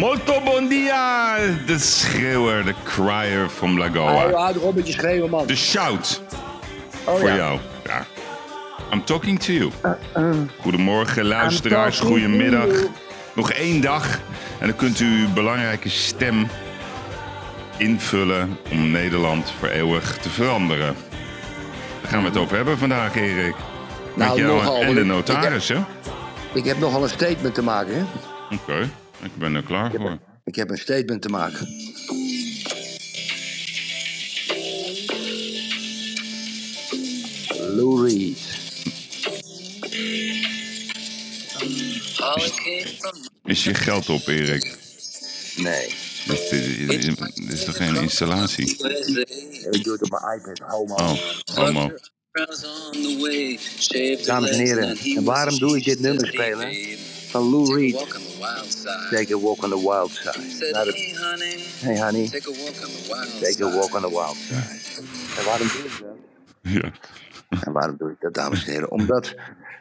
Molto bon dia! De schreeuwer, de crier van Oh, Lagoa. hou toch op met je schreeuwen, man. De shout Oh, voor ja. jou. Ja. I'm talking to you. Goedemorgen, luisteraars. talking to Goedemiddag. Nog één dag en dan kunt u uw belangrijke stem invullen om Nederland voor eeuwig te veranderen. Daar gaan we het over hebben vandaag, Erik. Met Nou, jou nogal, en de notaris, hè? Ik heb nogal een statement te maken, hè? Oké, ik ben er klaar voor. Ik heb een statement te maken. Lou Reed. Is je geld op, Erik? Nee. Dit, dit- dit is toch geen installatie? Ik doe het op mijn iPad. Homo. Oh, homo. Dames en heren, en waarom doe ik dit nummer spelen? Van Lou Reed. Take a walk on the wild side. Hey honey, take a walk on the wild side. En waarom doe ik dat? Ja, En waarom doe ik dat, dames en heren? Omdat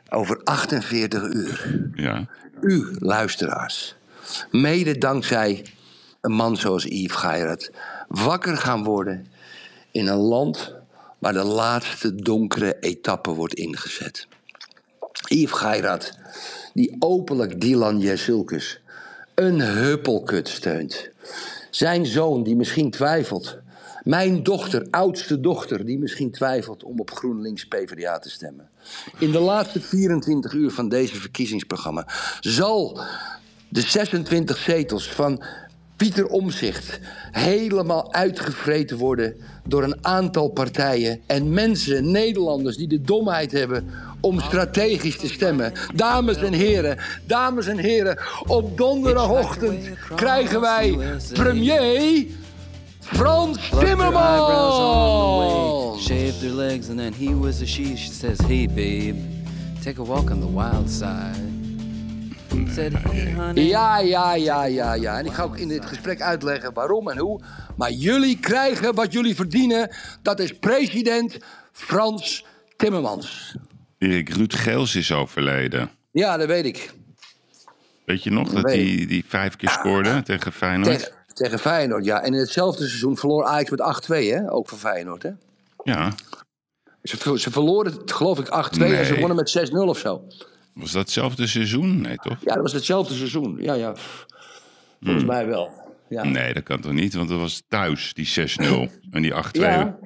over 48 uur ja. u, luisteraars, mede dankzij een man zoals Yves Geirat, wakker gaan worden in een land waar de laatste donkere etappe wordt ingezet. Yves Geirat, die openlijk Dylan Jesulkus een huppelkut steunt. Zijn zoon, die misschien twijfelt. Mijn dochter, oudste dochter, die misschien twijfelt om op GroenLinks PvdA te stemmen. In de laatste 24 uur van deze verkiezingsprogramma zal de 26 zetels van Pieter Omzicht helemaal uitgevreten worden door een aantal partijen en mensen, Nederlanders, die de domheid hebben om strategisch te stemmen. Dames en heren, dames en heren, op donderdagochtend krijgen wij premier Frans Timmermans. Shaved her legs and then he was a she. She says, Hey babe, take a walk on the wild side. Ja, ja, ja, ja, ja. En ik ga ook in dit gesprek uitleggen waarom en hoe. Maar jullie krijgen wat jullie verdienen. Dat is president Frans Timmermans. Erik Ruud Geels is overleden. Ja, dat weet ik. Weet je nog dat hij die vijf keer scoorde tegen Feyenoord? Tegen, tegen Feyenoord, ja. En in hetzelfde seizoen verloor Ajax met 8-2, hè? Ook van Feyenoord, hè? Ja. Ze, ze verloren, het, geloof ik, 8-2 en ze wonnen met 6-0 of zo. Was dat hetzelfde seizoen? Nee, toch? Ja, dat was hetzelfde seizoen. Ja, ja. Volgens mij wel. Ja. Nee, dat kan toch niet? Want dat was thuis, die 6-0. En die 8-2. Ja.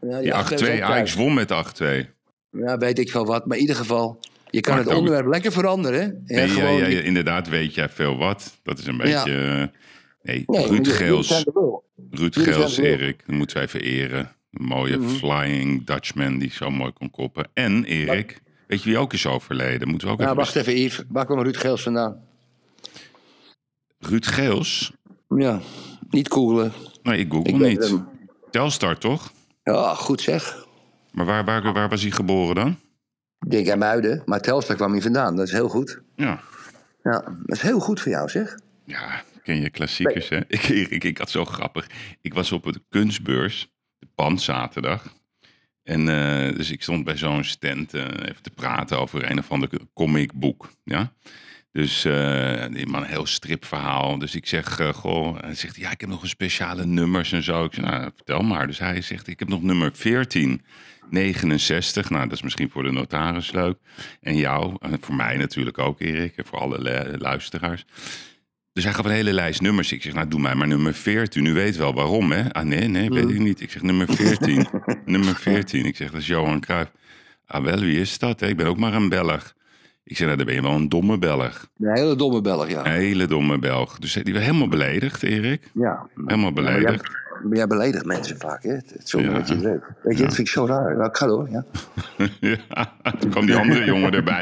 Ja, Die 8-2, was ook Ajax won met 8-2. Ja, weet ik wel wat. Maar in ieder geval, je kan Maakt het ook- onderwerp lekker veranderen. Ja, Nee, gewoon, ja, ja, inderdaad weet jij veel wat. Dat is een beetje... eh, Nee, Nee, Ruud Geels. Ruud Geels. Erik. Dat moeten wij vereren. Een mooie Mhm. flying Dutchman die zo mooi kon koppen. En Erik, weet je wie ook is overleden? Moeten we ook Ja, even... wacht even, Yves. Waar kwam Ruud Geels vandaan? Ruud Geels? Ja, niet googlen. Nee, ik google Ik niet. hem. Telstar, toch? Ja, goed zeg. Maar waar, waar, waar was hij geboren dan? Ik denk aan Muiden, maar Telstar kwam hier vandaan. Dat is heel goed. Ja. Ja, dat is heel goed voor jou, zeg. Ja, ken je klassiekers, hè? Ik, ik, ik had zo grappig. Ik was op de kunstbeurs, de Pan, zaterdag. En eh, dus ik stond bij zo'n stand eh, even te praten over een of ander comicboek, ja. Dus eh, die man, een heel stripverhaal. Dus ik zeg, goh, hij zegt, ja, ik heb nog een speciale nummers en zo. Ik zeg, nou, vertel maar. Dus hij zegt, ik heb nog nummer 1469. Nou, dat is misschien voor de notaris leuk. En jou, en voor mij natuurlijk ook, Erik. En voor alle le- luisteraars. Dus hij gaf een hele lijst nummers. Ik zeg, nou, doe mij maar nummer 14. U weet wel waarom, hè? Ah, nee, nee, weet ik niet. Ik zeg, nummer 14. nummer 14. Ik zeg, dat is Johan Cruijff. Ah, wel, wie is dat? hè? Ik ben ook maar een Belg. Ik zei, nou, dan ben je wel een domme Belg. Een hele domme Belg, ja. Een hele domme Belg. Dus die was helemaal beledigd, Erik. Ja. Helemaal beledigd. Maar jij beledigt mensen vaak, hè? Het is zo Ja. een beetje leuk. Weet je, dat vind ik zo raar. Nou, ik ga door, ja. Ja, toen kwam die andere jongen erbij.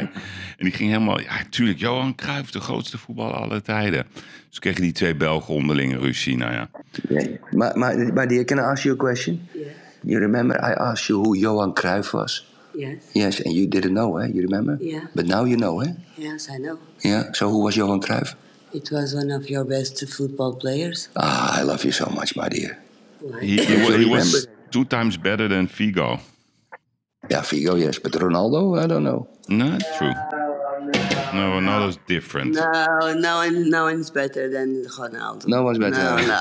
En die ging helemaal... Ja, tuurlijk, Johan Cruijff, de grootste voetballer aller tijden. Dus kregen die twee Belgen onderling ruzie. Nou ja. Nee. Maar, maar, maar dear, can I ask you a question? Yeah. You remember I asked you who Johan Cruijff was? Yes. Yes, and you didn't know, hè? You remember? Yeah. But now you know, hè? Yes, I know. Yeah. So who was Johan Cruijff? It was one of your best football players. Ah, I love you so much, my dear. He, he, wa- he was two times better than Figo. Ja, Figo, yes. But Ronaldo, I don't know. No, true. No, Ronaldo's different. No, no one, no one's better than Ronaldo. No one's better. No, no.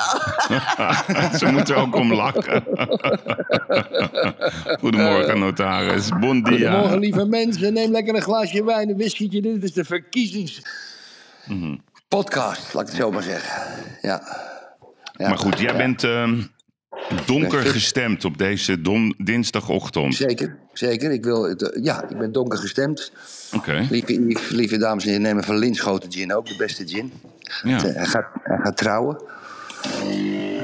Ze moeten er ook om lachen. Goedemorgen, notaris. Bon dia. Goedemorgen, lieve mensen. Neem lekker een glaasje wijn, een whiskietje. Dit is de verkiezingspodcast, laat ik het zo maar zeggen. Ja. ja. Maar goed, jij bent ehm, donker gestemd op deze don- dinsdagochtend. Zeker, zeker. Ik, wil het, eh, ja, ik ben donker gestemd. Oké. Lieve, lieve, lieve dames en heren, nemen van Linschoten gin ook, de beste gin. Ja. Hij, gaat, hij gaat trouwen.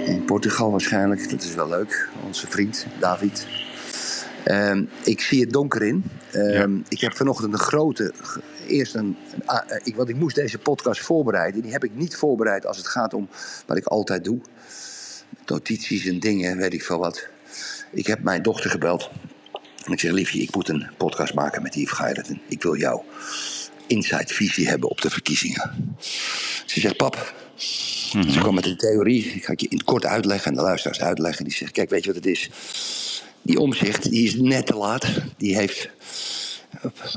In Portugal waarschijnlijk, dat is wel leuk. Onze vriend, David. Ehm, ik zie het donker in. Ehm, Ja. Ik heb vanochtend een grote. Eerst een. een a- eh, ik, want ik moest deze podcast voorbereiden. Die heb ik niet voorbereid als het gaat om wat ik altijd doe. Notities en dingen, weet ik veel wat. Ik heb mijn dochter gebeld. En ik zeg: Liefje, ik moet een podcast maken met Yves Geiraten. Ik wil jouw inside visie hebben op de verkiezingen. Ze zegt: Pap. Ze kwam met een theorie. Ik ga het je in het kort uitleggen en de luisteraars uitleggen. Die zegt: Kijk, weet je wat het is? Die omzicht, die is net te laat. Die heeft.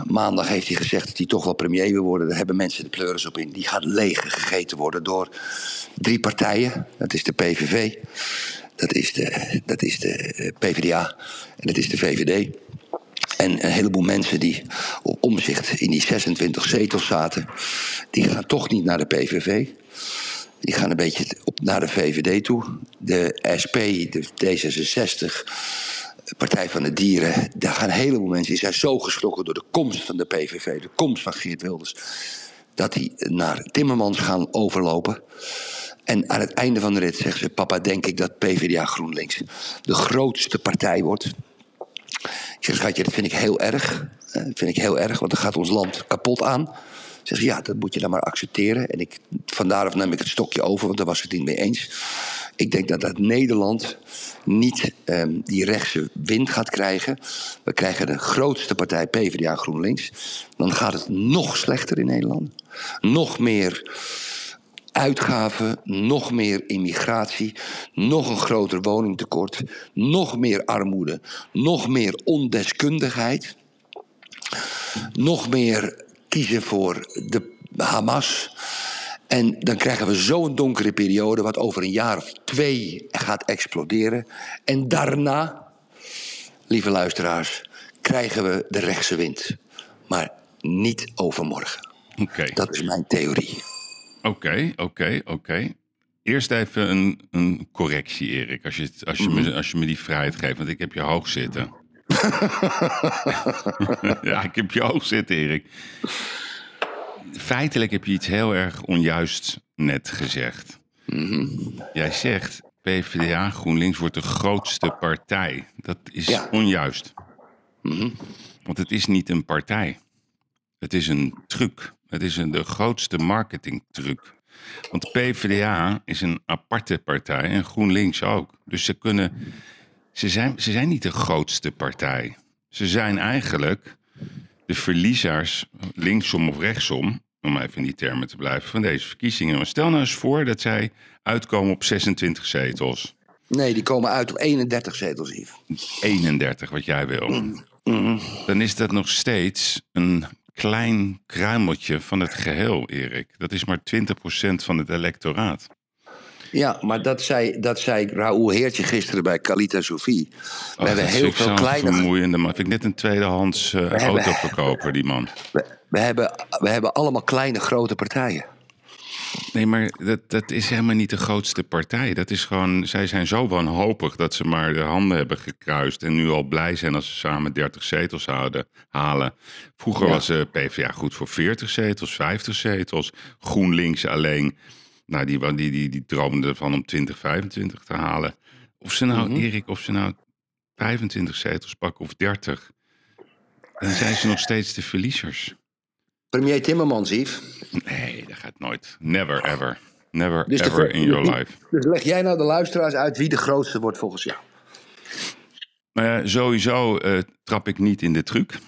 Maandag heeft hij gezegd dat hij toch wel premier wil worden. Daar hebben mensen de pleuris op in. Die gaat leeg gegeten worden door drie partijen. Dat is de PVV, dat is de, dat is de eh, PvdA en dat is de VVD. En een heleboel mensen die op omzicht in die 26 zetels zaten, die gaan toch niet naar de PVV. Die gaan een beetje op, naar de VVD toe. De SP, de D66, Partij van de Dieren. Daar gaan een heleboel mensen. Die zijn zo geschrokken door de komst van de PVV, de komst van Geert Wilders. Dat die naar Timmermans gaan overlopen. En aan het einde van de rit zegt ze: Papa, denk ik dat PvdA GroenLinks de grootste partij wordt. Ik zeg, schatje, dat vind ik heel erg. Eh, Dat vind ik heel erg, want dan gaat ons land kapot aan. Zeg ze, ja, dat moet je dan maar accepteren. En ik, vandaar neem ik het stokje over, want daar was ik het niet mee eens. Ik denk dat dat Nederland niet ehm, die rechtse wind gaat krijgen. We krijgen de grootste partij PvdA GroenLinks. Dan gaat het nog slechter in Nederland. Nog meer uitgaven, nog meer immigratie, nog een groter woningtekort, nog meer armoede, nog meer ondeskundigheid, nog meer kiezen voor de Hamas. En dan krijgen we zo'n donkere periode, wat over een jaar of twee gaat exploderen. En daarna, lieve luisteraars, krijgen we de rechtse wind. Maar niet overmorgen. Oké, Dat is mijn theorie. oké, oké, oké. Eerst even een, een correctie, Erik. Als je, als, je me, als je me die vrijheid geeft, want ik heb je hoog zitten. ja, ik heb je hoog zitten, Erik. Feitelijk heb je iets heel erg onjuist net gezegd. Jij zegt, PvdA GroenLinks wordt de grootste partij. Dat is Ja. onjuist. Want het is niet een partij. Het is een truc. Het is een, de grootste marketingtruc. Want PvdA is een aparte partij en GroenLinks ook. Dus ze kunnen. Ze zijn, ze zijn niet de grootste partij. Ze zijn eigenlijk de verliezers, linksom of rechtsom, om even in die termen te blijven, van deze verkiezingen. Maar stel nou eens voor dat zij uitkomen op 26 zetels. Nee, die komen uit op 31 zetels, Yves. 31, wat jij wil. Dan is dat nog steeds een klein kruimeltje van het geheel, Erik. Dat is maar 20% van het electoraat. Ja, maar dat zei, dat zei Raoul Heertje gisteren bij Kalita Sofie. We Och, hebben heel veel kleine... vermoeiende man. Vind ik net een tweedehands eh, hebben- autoverkoper, die man. We, we hebben, we hebben allemaal kleine, grote partijen. Nee, maar dat, dat is helemaal niet de grootste partij. Dat is gewoon, zij zijn zo wanhopig dat ze maar de handen hebben gekruist. En nu al blij zijn als ze samen 30 zetels houden, halen. Vroeger Ja. was de PvdA goed voor 40 zetels, 50 zetels. GroenLinks alleen. Nou, die, die, die, die droomden ervan om 20, 25 te halen. Of ze nou, Mhm. Erik, of ze nou 25 zetels pakken of 30. Dan zijn ze nog steeds de verliezers. Premier Timmermans, Yves. Nee, dat gaat nooit. Never ever. Never Dus ever ver- in your life. Dus leg jij nou de luisteraars uit wie de grootste wordt volgens jou? Ja, sowieso eh, trap ik niet in de truc.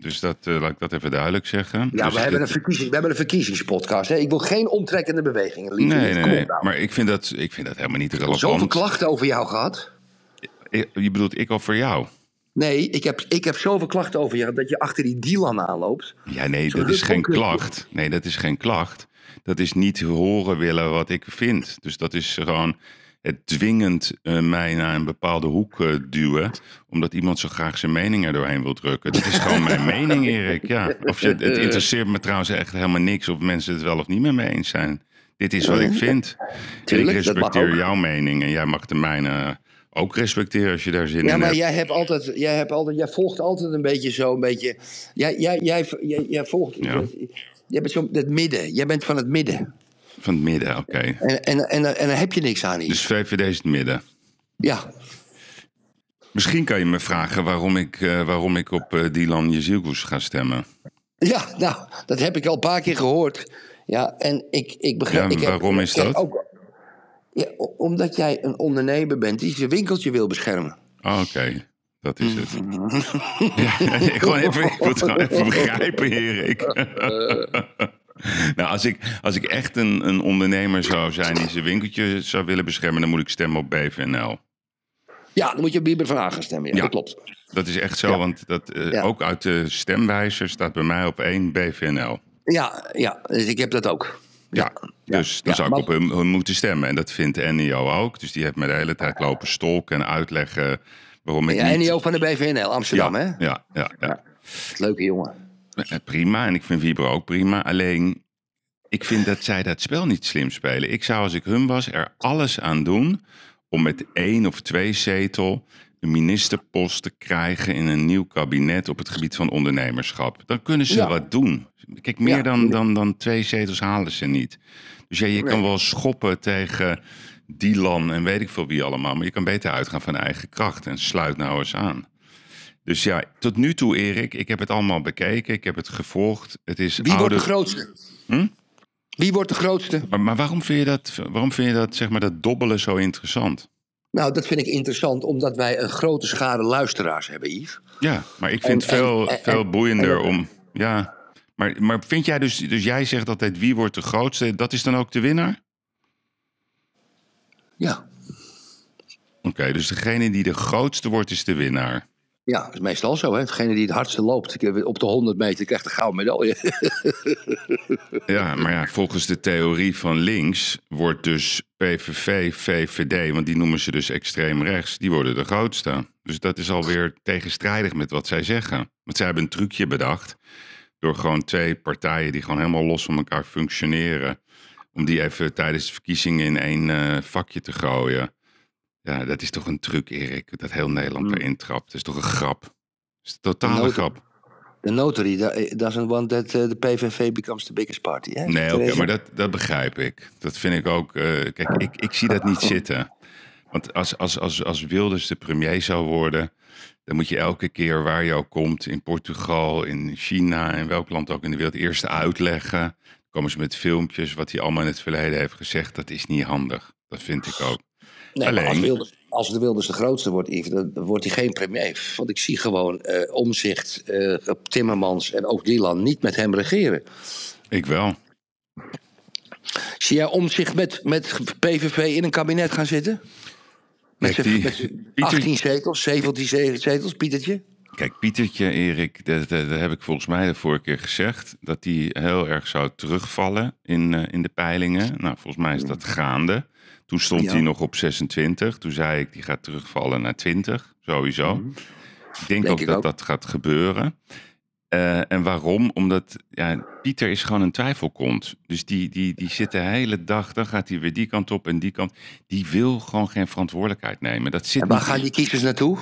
Dus dat, eh, laat ik dat even duidelijk zeggen. Ja, dus we, hebben een verkiezing, we hebben een verkiezingspodcast. Hè? Ik wil geen omtrekkende bewegingen. Nee, nee. Maar ik vind, dat, ik vind dat helemaal niet Zoveel relevant. klachten over jou gehad. Eh, Je bedoelt ik over jou? Nee, ik heb, ik heb zoveel klachten over jou dat je achter die Dylan aanloopt. Ja, nee, Zo dat is geen klacht. Nee, dat is geen klacht. Dat is niet horen willen wat ik vind. Dus dat is gewoon het dwingend eh, mij naar een bepaalde hoek eh, duwen. Omdat iemand zo graag zijn mening er doorheen wil drukken. Dat is gewoon mijn mening, Erik. Ja. Of je, het interesseert me trouwens echt helemaal niks of mensen het wel of niet met me eens zijn. Dit is wat ik vind. En ik Tuurlijk, mag respecteer jouw mening en jij mag de mijne ook respecteren als je daar zin Ja, in maar hebt. jij, hebt altijd, jij, hebt altijd, jij volgt altijd een beetje zo, een beetje. Jij, jij, jij, jij, volgt. Ja. Jij bent zo het midden. Jij bent van het midden. Van het midden, oké. En, en, en, en daar heb je niks aan. Yves. Dus VVD is het midden. Ja. Misschien kan je me vragen waarom ik, eh, waarom ik op eh, Dylan Jezielgoes ga stemmen. ja, nou, dat heb ik al een paar keer gehoord. Ja, en ik, ik begrijp. Ja, ik heb- waarom is ik dat? Ook, ja, omdat jij een ondernemer bent die zijn winkeltje wil beschermen. Oh, Oké, dat is het. ja, gewoon even, ik wil het gewoon even begrijpen, Erik. nou, als ik, als ik echt een, een ondernemer zou zijn die zijn winkeltje zou willen beschermen, dan moet ik stemmen op BVNL. Ja, dan moet je op Bieber van Hagen stemmen. Ja, Ja. dat klopt. Dat is echt zo, Ja. want dat, eh, Ja. ook uit de stemwijzer staat bij mij op één BVNL. Ja, ja, dus ik heb dat ook. Ja, dus dan zou ik op hun, hun moeten stemmen. En dat vindt NIO ook. Dus die heeft me de hele tijd lopen stolken en uitleggen waarom ik Ja, niet... Van de BVNL, Amsterdam, hè? Ja, ja, ja. Leuke jongen. Eh, Prima, en ik vind Vibro ook prima. Alleen, ik vind dat zij dat spel niet slim spelen. Ik zou, als ik hun was, er alles aan doen... om met één of twee zetel een ministerpost te krijgen... in een nieuw kabinet op het gebied van ondernemerschap. Dan kunnen ze Ja. wat doen. Kijk, meer Ja. dan, dan, dan twee zetels halen ze niet. Dus ja, je kan wel schoppen tegen Dylan en weet ik veel wie allemaal... maar je kan beter uitgaan van eigen kracht en sluit nou eens aan. Dus ja, tot nu toe, Erik, ik heb het allemaal bekeken. Ik heb het gevolgd. Het is Wie wordt de grootste? Hm? Wie wordt de grootste? Maar, maar waarom vind je dat, waarom vind je dat, zeg maar, dat dobbelen zo interessant? Nou, dat vind ik interessant, omdat wij een grote schare luisteraars hebben, Yves. Ja, maar ik vind En- het veel, en- en- veel boeiender en- om... Ja, maar, maar vind jij dus... Dus jij zegt altijd wie wordt de grootste? Dat is dan ook de winnaar? Ja, Oké, dus degene die de grootste wordt is de winnaar. Ja dat is meestal zo. Hè? Degene die het hardste loopt op de 100 meter krijgt een gouden medaille. Ja, maar ja, volgens de theorie van links wordt dus PVV, VVD, want die noemen ze dus extreem rechts, die worden de grootste. Dus dat is alweer tegenstrijdig met wat zij zeggen. Want zij hebben een trucje bedacht door gewoon twee partijen die gewoon helemaal los van elkaar functioneren, om die even tijdens de verkiezingen in één eh, vakje te gooien. Ja, dat is toch een truc, Erik, dat heel Nederland erin trapt. Dat is toch een grap? Dat is een totale grap. De notary doesn't want that uh, the PVV becomes the biggest party. Hè? Nee, oké, maar dat, dat begrijp ik. Dat vind ik ook. eh, kijk, ik, ik zie dat niet zitten. Want als, als, als, als Wilders de premier zou worden, dan moet je elke keer waar je ook komt, in Portugal, in China, in welk land ook in de wereld, eerst uitleggen. Dan komen ze met filmpjes wat hij allemaal in het verleden heeft gezegd. Dat is niet handig. Dat vind ik ook. Nee, als, Alleen- Wilders, als de Wilders de grootste wordt, dan wordt hij geen premier. Want ik zie gewoon eh Omzicht, eh, Timmermans en ook Dylan niet met hem regeren. Ik wel. Zie jij Omzicht met, met PVV in een kabinet gaan zitten? Met Kijk, die- met z'n Pieter- 18 zetels, 17 ze- zetels, Pietertje? Kijk, Pietertje, Erik, dat, dat, dat heb ik volgens mij de vorige keer gezegd. Dat die heel erg zou terugvallen in, eh, in de peilingen. Nou, volgens mij is dat gaande. Toen stond Ja. hij nog op 26. Toen zei ik, die gaat terugvallen naar 20, sowieso. Ik denk, Denk ook ik dat ook. dat gaat gebeuren. Eh, en waarom? Omdat ja, Pieter is gewoon een twijfelkont. Dus die, die, die zit de hele dag, dan gaat hij weer die kant op en die kant. Die wil gewoon geen verantwoordelijkheid nemen. Dat zit En waar niet- gaan die kiezers naartoe?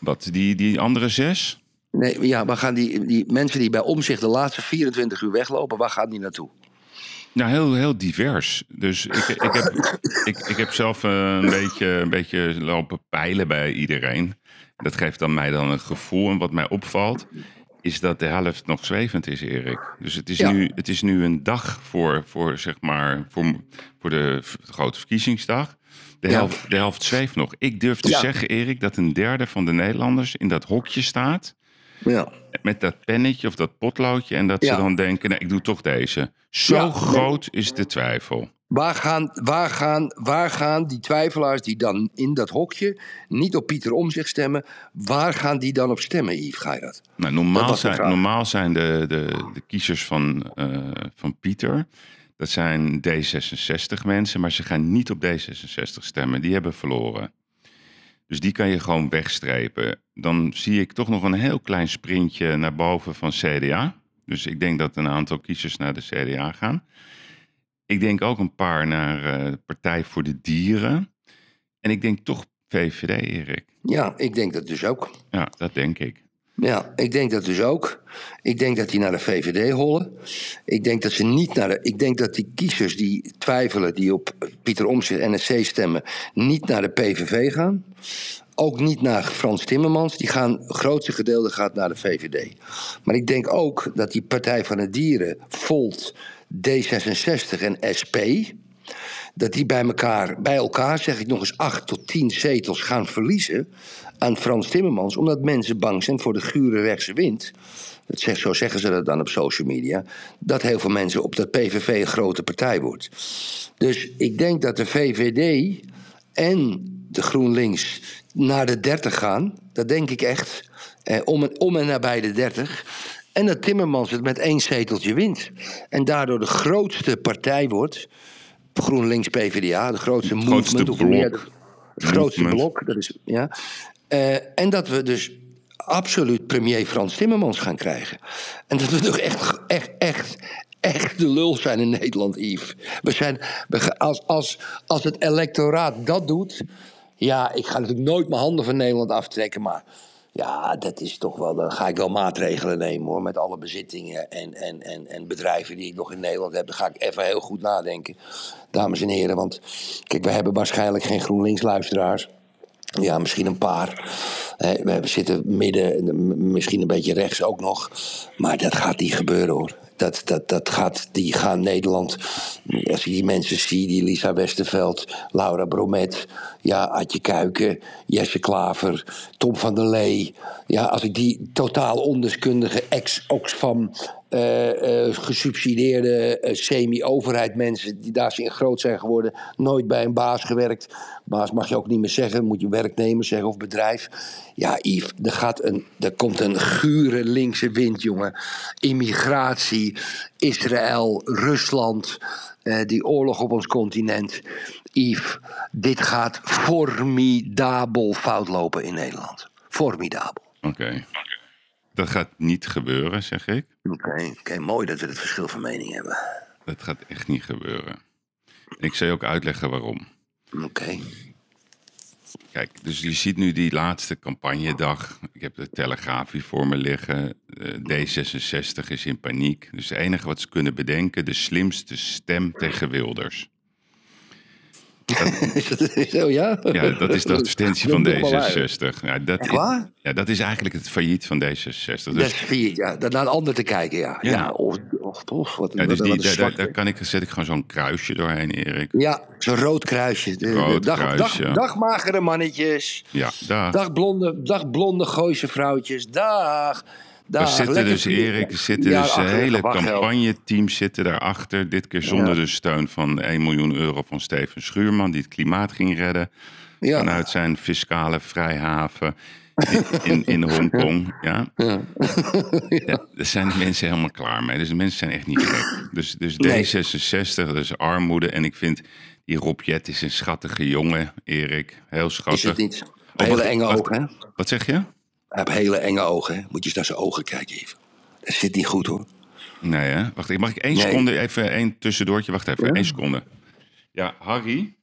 Wat, die, die andere zes? Nee, ja, waar gaan die, die mensen die bij omzicht de laatste 24 uur weglopen, waar gaan die naartoe? Nou, heel, heel divers. Dus ik, ik, heb, ik, ik heb zelf eh, een beetje, een beetje lopen peilen bij iedereen. Dat geeft dan mij dan een gevoel. En wat mij opvalt, is dat de helft nog zwevend is, Erik. Dus het is, Ja. nu, het is nu een dag voor, voor, zeg maar, voor, voor de grote verkiezingsdag. De Ja. helft, de helft zweeft nog. Ik durf te Ja. zeggen, Erik, dat een derde van de Nederlanders in dat hokje staat. Ja. Met dat pennetje of dat potloodje. En dat Ja. ze dan denken, nee, ik doe toch deze. Zo Ja. groot is de twijfel. Waar gaan, waar, gaan, waar gaan die twijfelaars die dan in dat hokje niet op Pieter Omzicht stemmen, waar gaan die dan op stemmen, Yves Geirat? Nou, Dat normaal, zijn, normaal zijn de, de, de kiezers van, eh, van Pieter, dat zijn D66 mensen, maar ze gaan niet op D66 stemmen. Die hebben verloren. Dus die kan je gewoon wegstrepen. Dan zie ik toch nog een heel klein sprintje naar boven van CDA. Dus ik denk dat een aantal kiezers naar de CDA gaan. Ik denk ook een paar naar eh, Partij voor de Dieren. En ik denk toch VVD, Erik. Ja, ik denk dat dus ook. Ja, dat denk ik. Ja, ik denk dat dus ook. Ik denk dat die naar de VVD hollen. Ik denk dat ze niet naar de. Ik denk dat die kiezers die twijfelen, die op Pieter Omtzigt NSC stemmen, niet naar de PVV gaan. Ook niet naar Frans Timmermans. Die gaan, het grootste gedeelte gaat naar de VVD. Maar ik denk ook dat die Partij van de Dieren, Volt, D66 en SP dat die bij elkaar, bij elkaar, zeg ik nog eens, acht tot tien zetels gaan verliezen aan Frans Timmermans, omdat mensen bang zijn voor de gure rechtse wind. Dat zo zeggen ze dat dan op social media. Dat heel veel mensen op dat PVV een grote partij wordt. Dus ik denk dat de VVD en de GroenLinks naar de 30 gaan. Dat denk ik echt. Eh, om, en, om en nabij de 30. En dat Timmermans het met één zeteltje wint. En daardoor de grootste partij wordt. GroenLinks PvdA, de grootste Het movement. grootste of meer, blok. het grootste Movement. blok. Dat is, ja. Eh, en dat we dus absoluut premier Frans Timmermans gaan krijgen. En dat we toch echt, echt, echt, echt de lul zijn in Nederland, Yves. We zijn, als, als, als het electoraat dat doet... Ja, ik ga natuurlijk nooit mijn handen van Nederland aftrekken, maar... Ja, dat is toch wel. Dan ga ik wel maatregelen nemen hoor. Met alle bezittingen en, en, en, en bedrijven die ik nog in Nederland heb. Dan ga ik even heel goed nadenken. Dames en heren. Want kijk, we hebben waarschijnlijk geen GroenLinks-luisteraars. Ja, misschien een paar. We zitten midden, misschien een beetje rechts ook nog. Maar dat gaat niet gebeuren hoor. Dat, dat, dat gaat, die gaan Nederland. Als ik die mensen zie, die Lisa Westerveld, Laura Bromet, ja, Adje Kuiken, Jesse Klaver, Tom van der Lee. Ja, als ik die totaal ondeskundige ex-Oxfam eh, gesubsidieerde eh, semi-overheid mensen die daar in groot zijn geworden, nooit bij een baas gewerkt. Baas mag je ook niet meer zeggen, moet je werknemer zeggen of bedrijf. Ja, Yves, er, gaat een, er komt een gure linkse wind, jongen. Immigratie, Israël, Rusland, die oorlog op ons continent. Yves, dit gaat formidabel fout lopen in Nederland. Formidabel. Oké. Dat gaat niet gebeuren, zeg ik. Oké, oké, mooi dat we het verschil van mening hebben. Dat gaat echt niet gebeuren. En ik zal je ook uitleggen waarom. Oké. Kijk, dus je ziet nu die laatste campagnedag. Ik heb de Telegraaf hier voor me liggen. Eh, D66 is in paniek. Dus het enige wat ze kunnen bedenken, de slimste stem tegen Wilders. Dat ja? Ja, dat is de advertentie van Doe maar uit. D66. Ja, dat, is, ja, dat is eigenlijk het failliet van D66. Dat Dus, is vier, ja. Dat naar een ander te kijken, ja. Ja, Ja. of, of, of wat, ja, dus wat, die, wat een daar, daar, zwak- daar kan ik, zet ik gewoon zo'n kruisje doorheen, Erik. Ja, zo'n rood kruisje. Rood dag, kruisje. Dag, dag magere mannetjes. Ja, daar. Dag blonde, dag blonde Gooise vrouwtjes. Dag. Dag. Er zitten dus, Erik, er zitten Ja, dus een achter hele campagneteams zitten daarachter. Dit keer zonder Ja. de steun van 1 miljoen euro van Steven Schuurman, die het klimaat ging redden. Ja. Vanuit zijn fiscale vrijhaven in, in, in Hongkong. Ja. Ja. Ja, daar zijn de mensen helemaal klaar mee. Dus de mensen zijn echt niet gek. Dus, dus Nee. D66, dat is armoede. En ik vind, die Rob Jet is een schattige jongen, Erik. Heel Is schattig. het niet? Hele enge ogen, hè? Wat zeg je? Hij heeft hele enge ogen, hè. Moet je eens naar zijn ogen kijken even. Dat zit niet goed, hoor. Nee, hè? Wacht, ik mag ik één Nee. seconde even één tussendoortje? Wacht even, Ja? één seconde. Ja, Harry.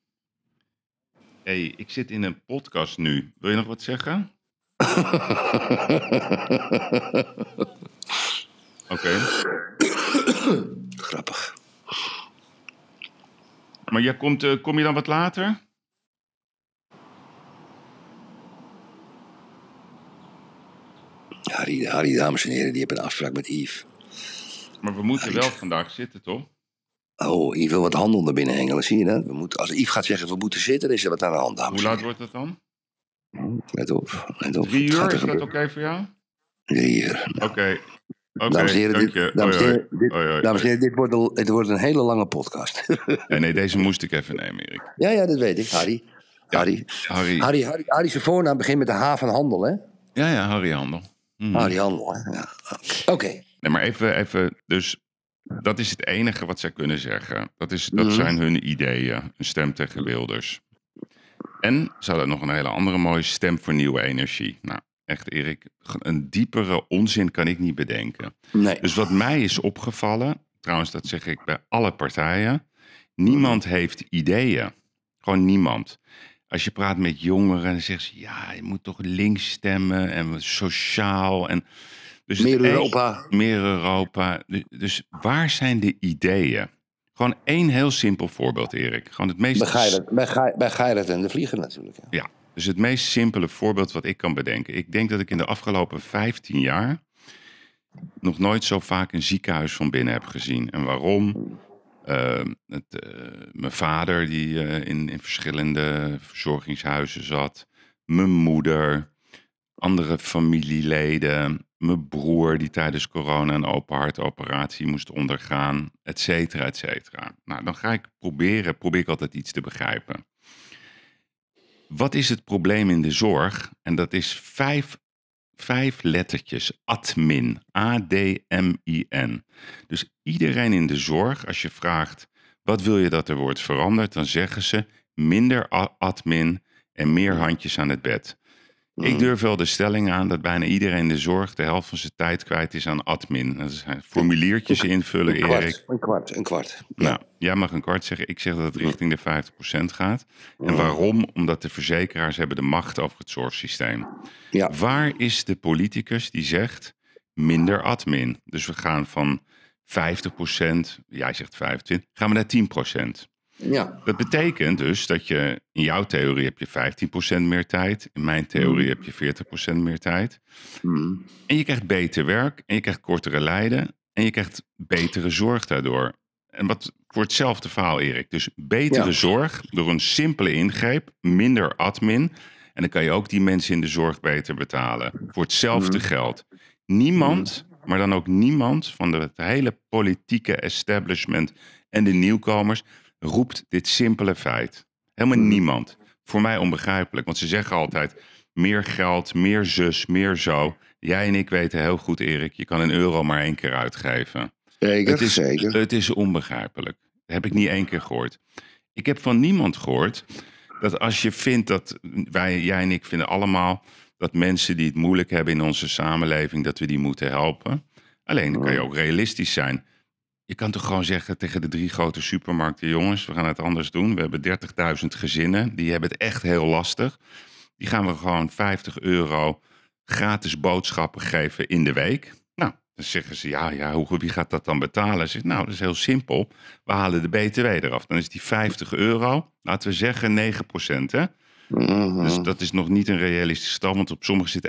hey, ik zit in een podcast nu. Wil je nog wat zeggen? Oké. Grappig. Maar jij komt, eh, kom je dan wat later? Harry, Harry, dames en heren, die hebben een afspraak met Yves. Maar we moeten wel vandaag zitten, toch? Oh, Yves wil wat handel naar binnen hengelen, zie je dat? We moeten, als Yves gaat zeggen we moeten zitten, is er wat aan de hand, dames Hoe laat wordt het dan? Let op, let op. Drie uur, is dat oké voor jou? Drie uur. Oké. Oké, Dames en heren, dank dit, je. dames en heren, dit, dames en heren, dit wordt, een, het wordt een hele lange podcast. Nee, nee, deze moest ik even nemen, Erik. ja, ja, dat weet ik, Harry. Harry. Harry. Harry, Harry, Harry zijn voornaam begint met de H van handel, hè? Ja, ja, Harry Handel. Mhm. Harry Handel, hè? Ja. Oké. Nee, maar even, even, dus dat is het enige wat zij kunnen zeggen. Dat, is, dat Mhm. zijn hun ideeën, een stem tegen Wilders. En ze hadden nog een hele andere mooie stem voor nieuwe energie. Nou, echt Erik, een diepere onzin kan ik niet bedenken. Nee. Dus wat mij is opgevallen, trouwens dat zeg ik bij alle partijen, niemand heeft ideeën. Gewoon niemand. Als je praat met jongeren, dan zeggen ze, ja, je moet toch links stemmen en sociaal. En, dus Meer Europa. meer Europa. Du- Dus waar zijn de ideeën? Gewoon één heel simpel voorbeeld, Erik. Gewoon het meest... Bij Geirat, bij, Ge- bij Geirat en de Vlieger natuurlijk. Ja. Ja, dus het meest simpele voorbeeld wat ik kan bedenken. Ik denk dat ik in de afgelopen 15 jaar nog nooit zo vaak een ziekenhuis van binnen heb gezien. En waarom? Eh, het, eh, mijn vader die eh, in, in verschillende verzorgingshuizen zat. Mijn moeder. Andere familieleden. Mijn broer die tijdens corona een open hartoperatie moest ondergaan. Et cetera. Nou, dan ga ik proberen, probeer ik altijd iets te begrijpen. Wat is het probleem in de zorg? En dat is vijf, vijf lettertjes. Admin. A-D-M-I-N. Dus iedereen in de zorg, als je vraagt... wat wil je dat er wordt veranderd? Dan zeggen ze minder admin en meer handjes aan het bed. Ik durf wel de stelling aan dat bijna iedereen in de zorg... de helft van zijn tijd kwijt is aan admin. Dat zijn formuliertjes invullen, Een Erik. kwart, een kwart, een kwart. Nou, jij mag een kwart zeggen. Ik zeg dat het richting de 50% gaat. En waarom? Omdat de verzekeraars hebben de macht over het zorgsysteem. Ja. Waar is de politicus die zegt minder admin? Dus we gaan van 50%, jij zegt 25, gaan we naar 10%. Ja. Dat betekent dus dat je in jouw theorie heb je 15% meer tijd. In mijn theorie heb je 40% meer tijd. Mm. En je krijgt beter werk en je krijgt kortere lijden en je krijgt betere zorg daardoor. En wat voor hetzelfde verhaal, Erik. Dus betere Ja. zorg door een simpele ingreep, minder admin. En dan kan je ook die mensen in de zorg beter betalen. Voor hetzelfde Mhm. geld. Niemand, maar dan ook niemand van het hele politieke establishment en de nieuwkomers roept dit simpele feit. Helemaal Mhm. niemand. Voor mij onbegrijpelijk, want ze zeggen altijd meer geld, meer zus, meer zo. Jij en ik weten heel goed, Erik, je kan een euro maar één keer uitgeven. Zeker, Het is, zeker. het is onbegrijpelijk. Dat heb ik niet één keer gehoord. Ik heb van niemand gehoord dat als je vindt dat wij, jij en ik vinden allemaal dat mensen die het moeilijk hebben in onze samenleving, dat we die moeten helpen. Alleen dan kan je ook realistisch zijn. Je kan toch gewoon zeggen tegen de drie grote supermarkten: jongens, we gaan het anders doen. We hebben 30.000 gezinnen, die hebben het echt heel lastig. Die gaan we gewoon 50 euro gratis boodschappen geven in de week. Nou, dan zeggen ze, ja, ja hoe, wie gaat dat dan betalen? Ze zeggen, nou, dat is heel simpel. We halen de BTW eraf. Dan is die 50 euro, laten we zeggen 9% hè? Mhm. Dus dat is nog niet een realistische stand, want op sommige zit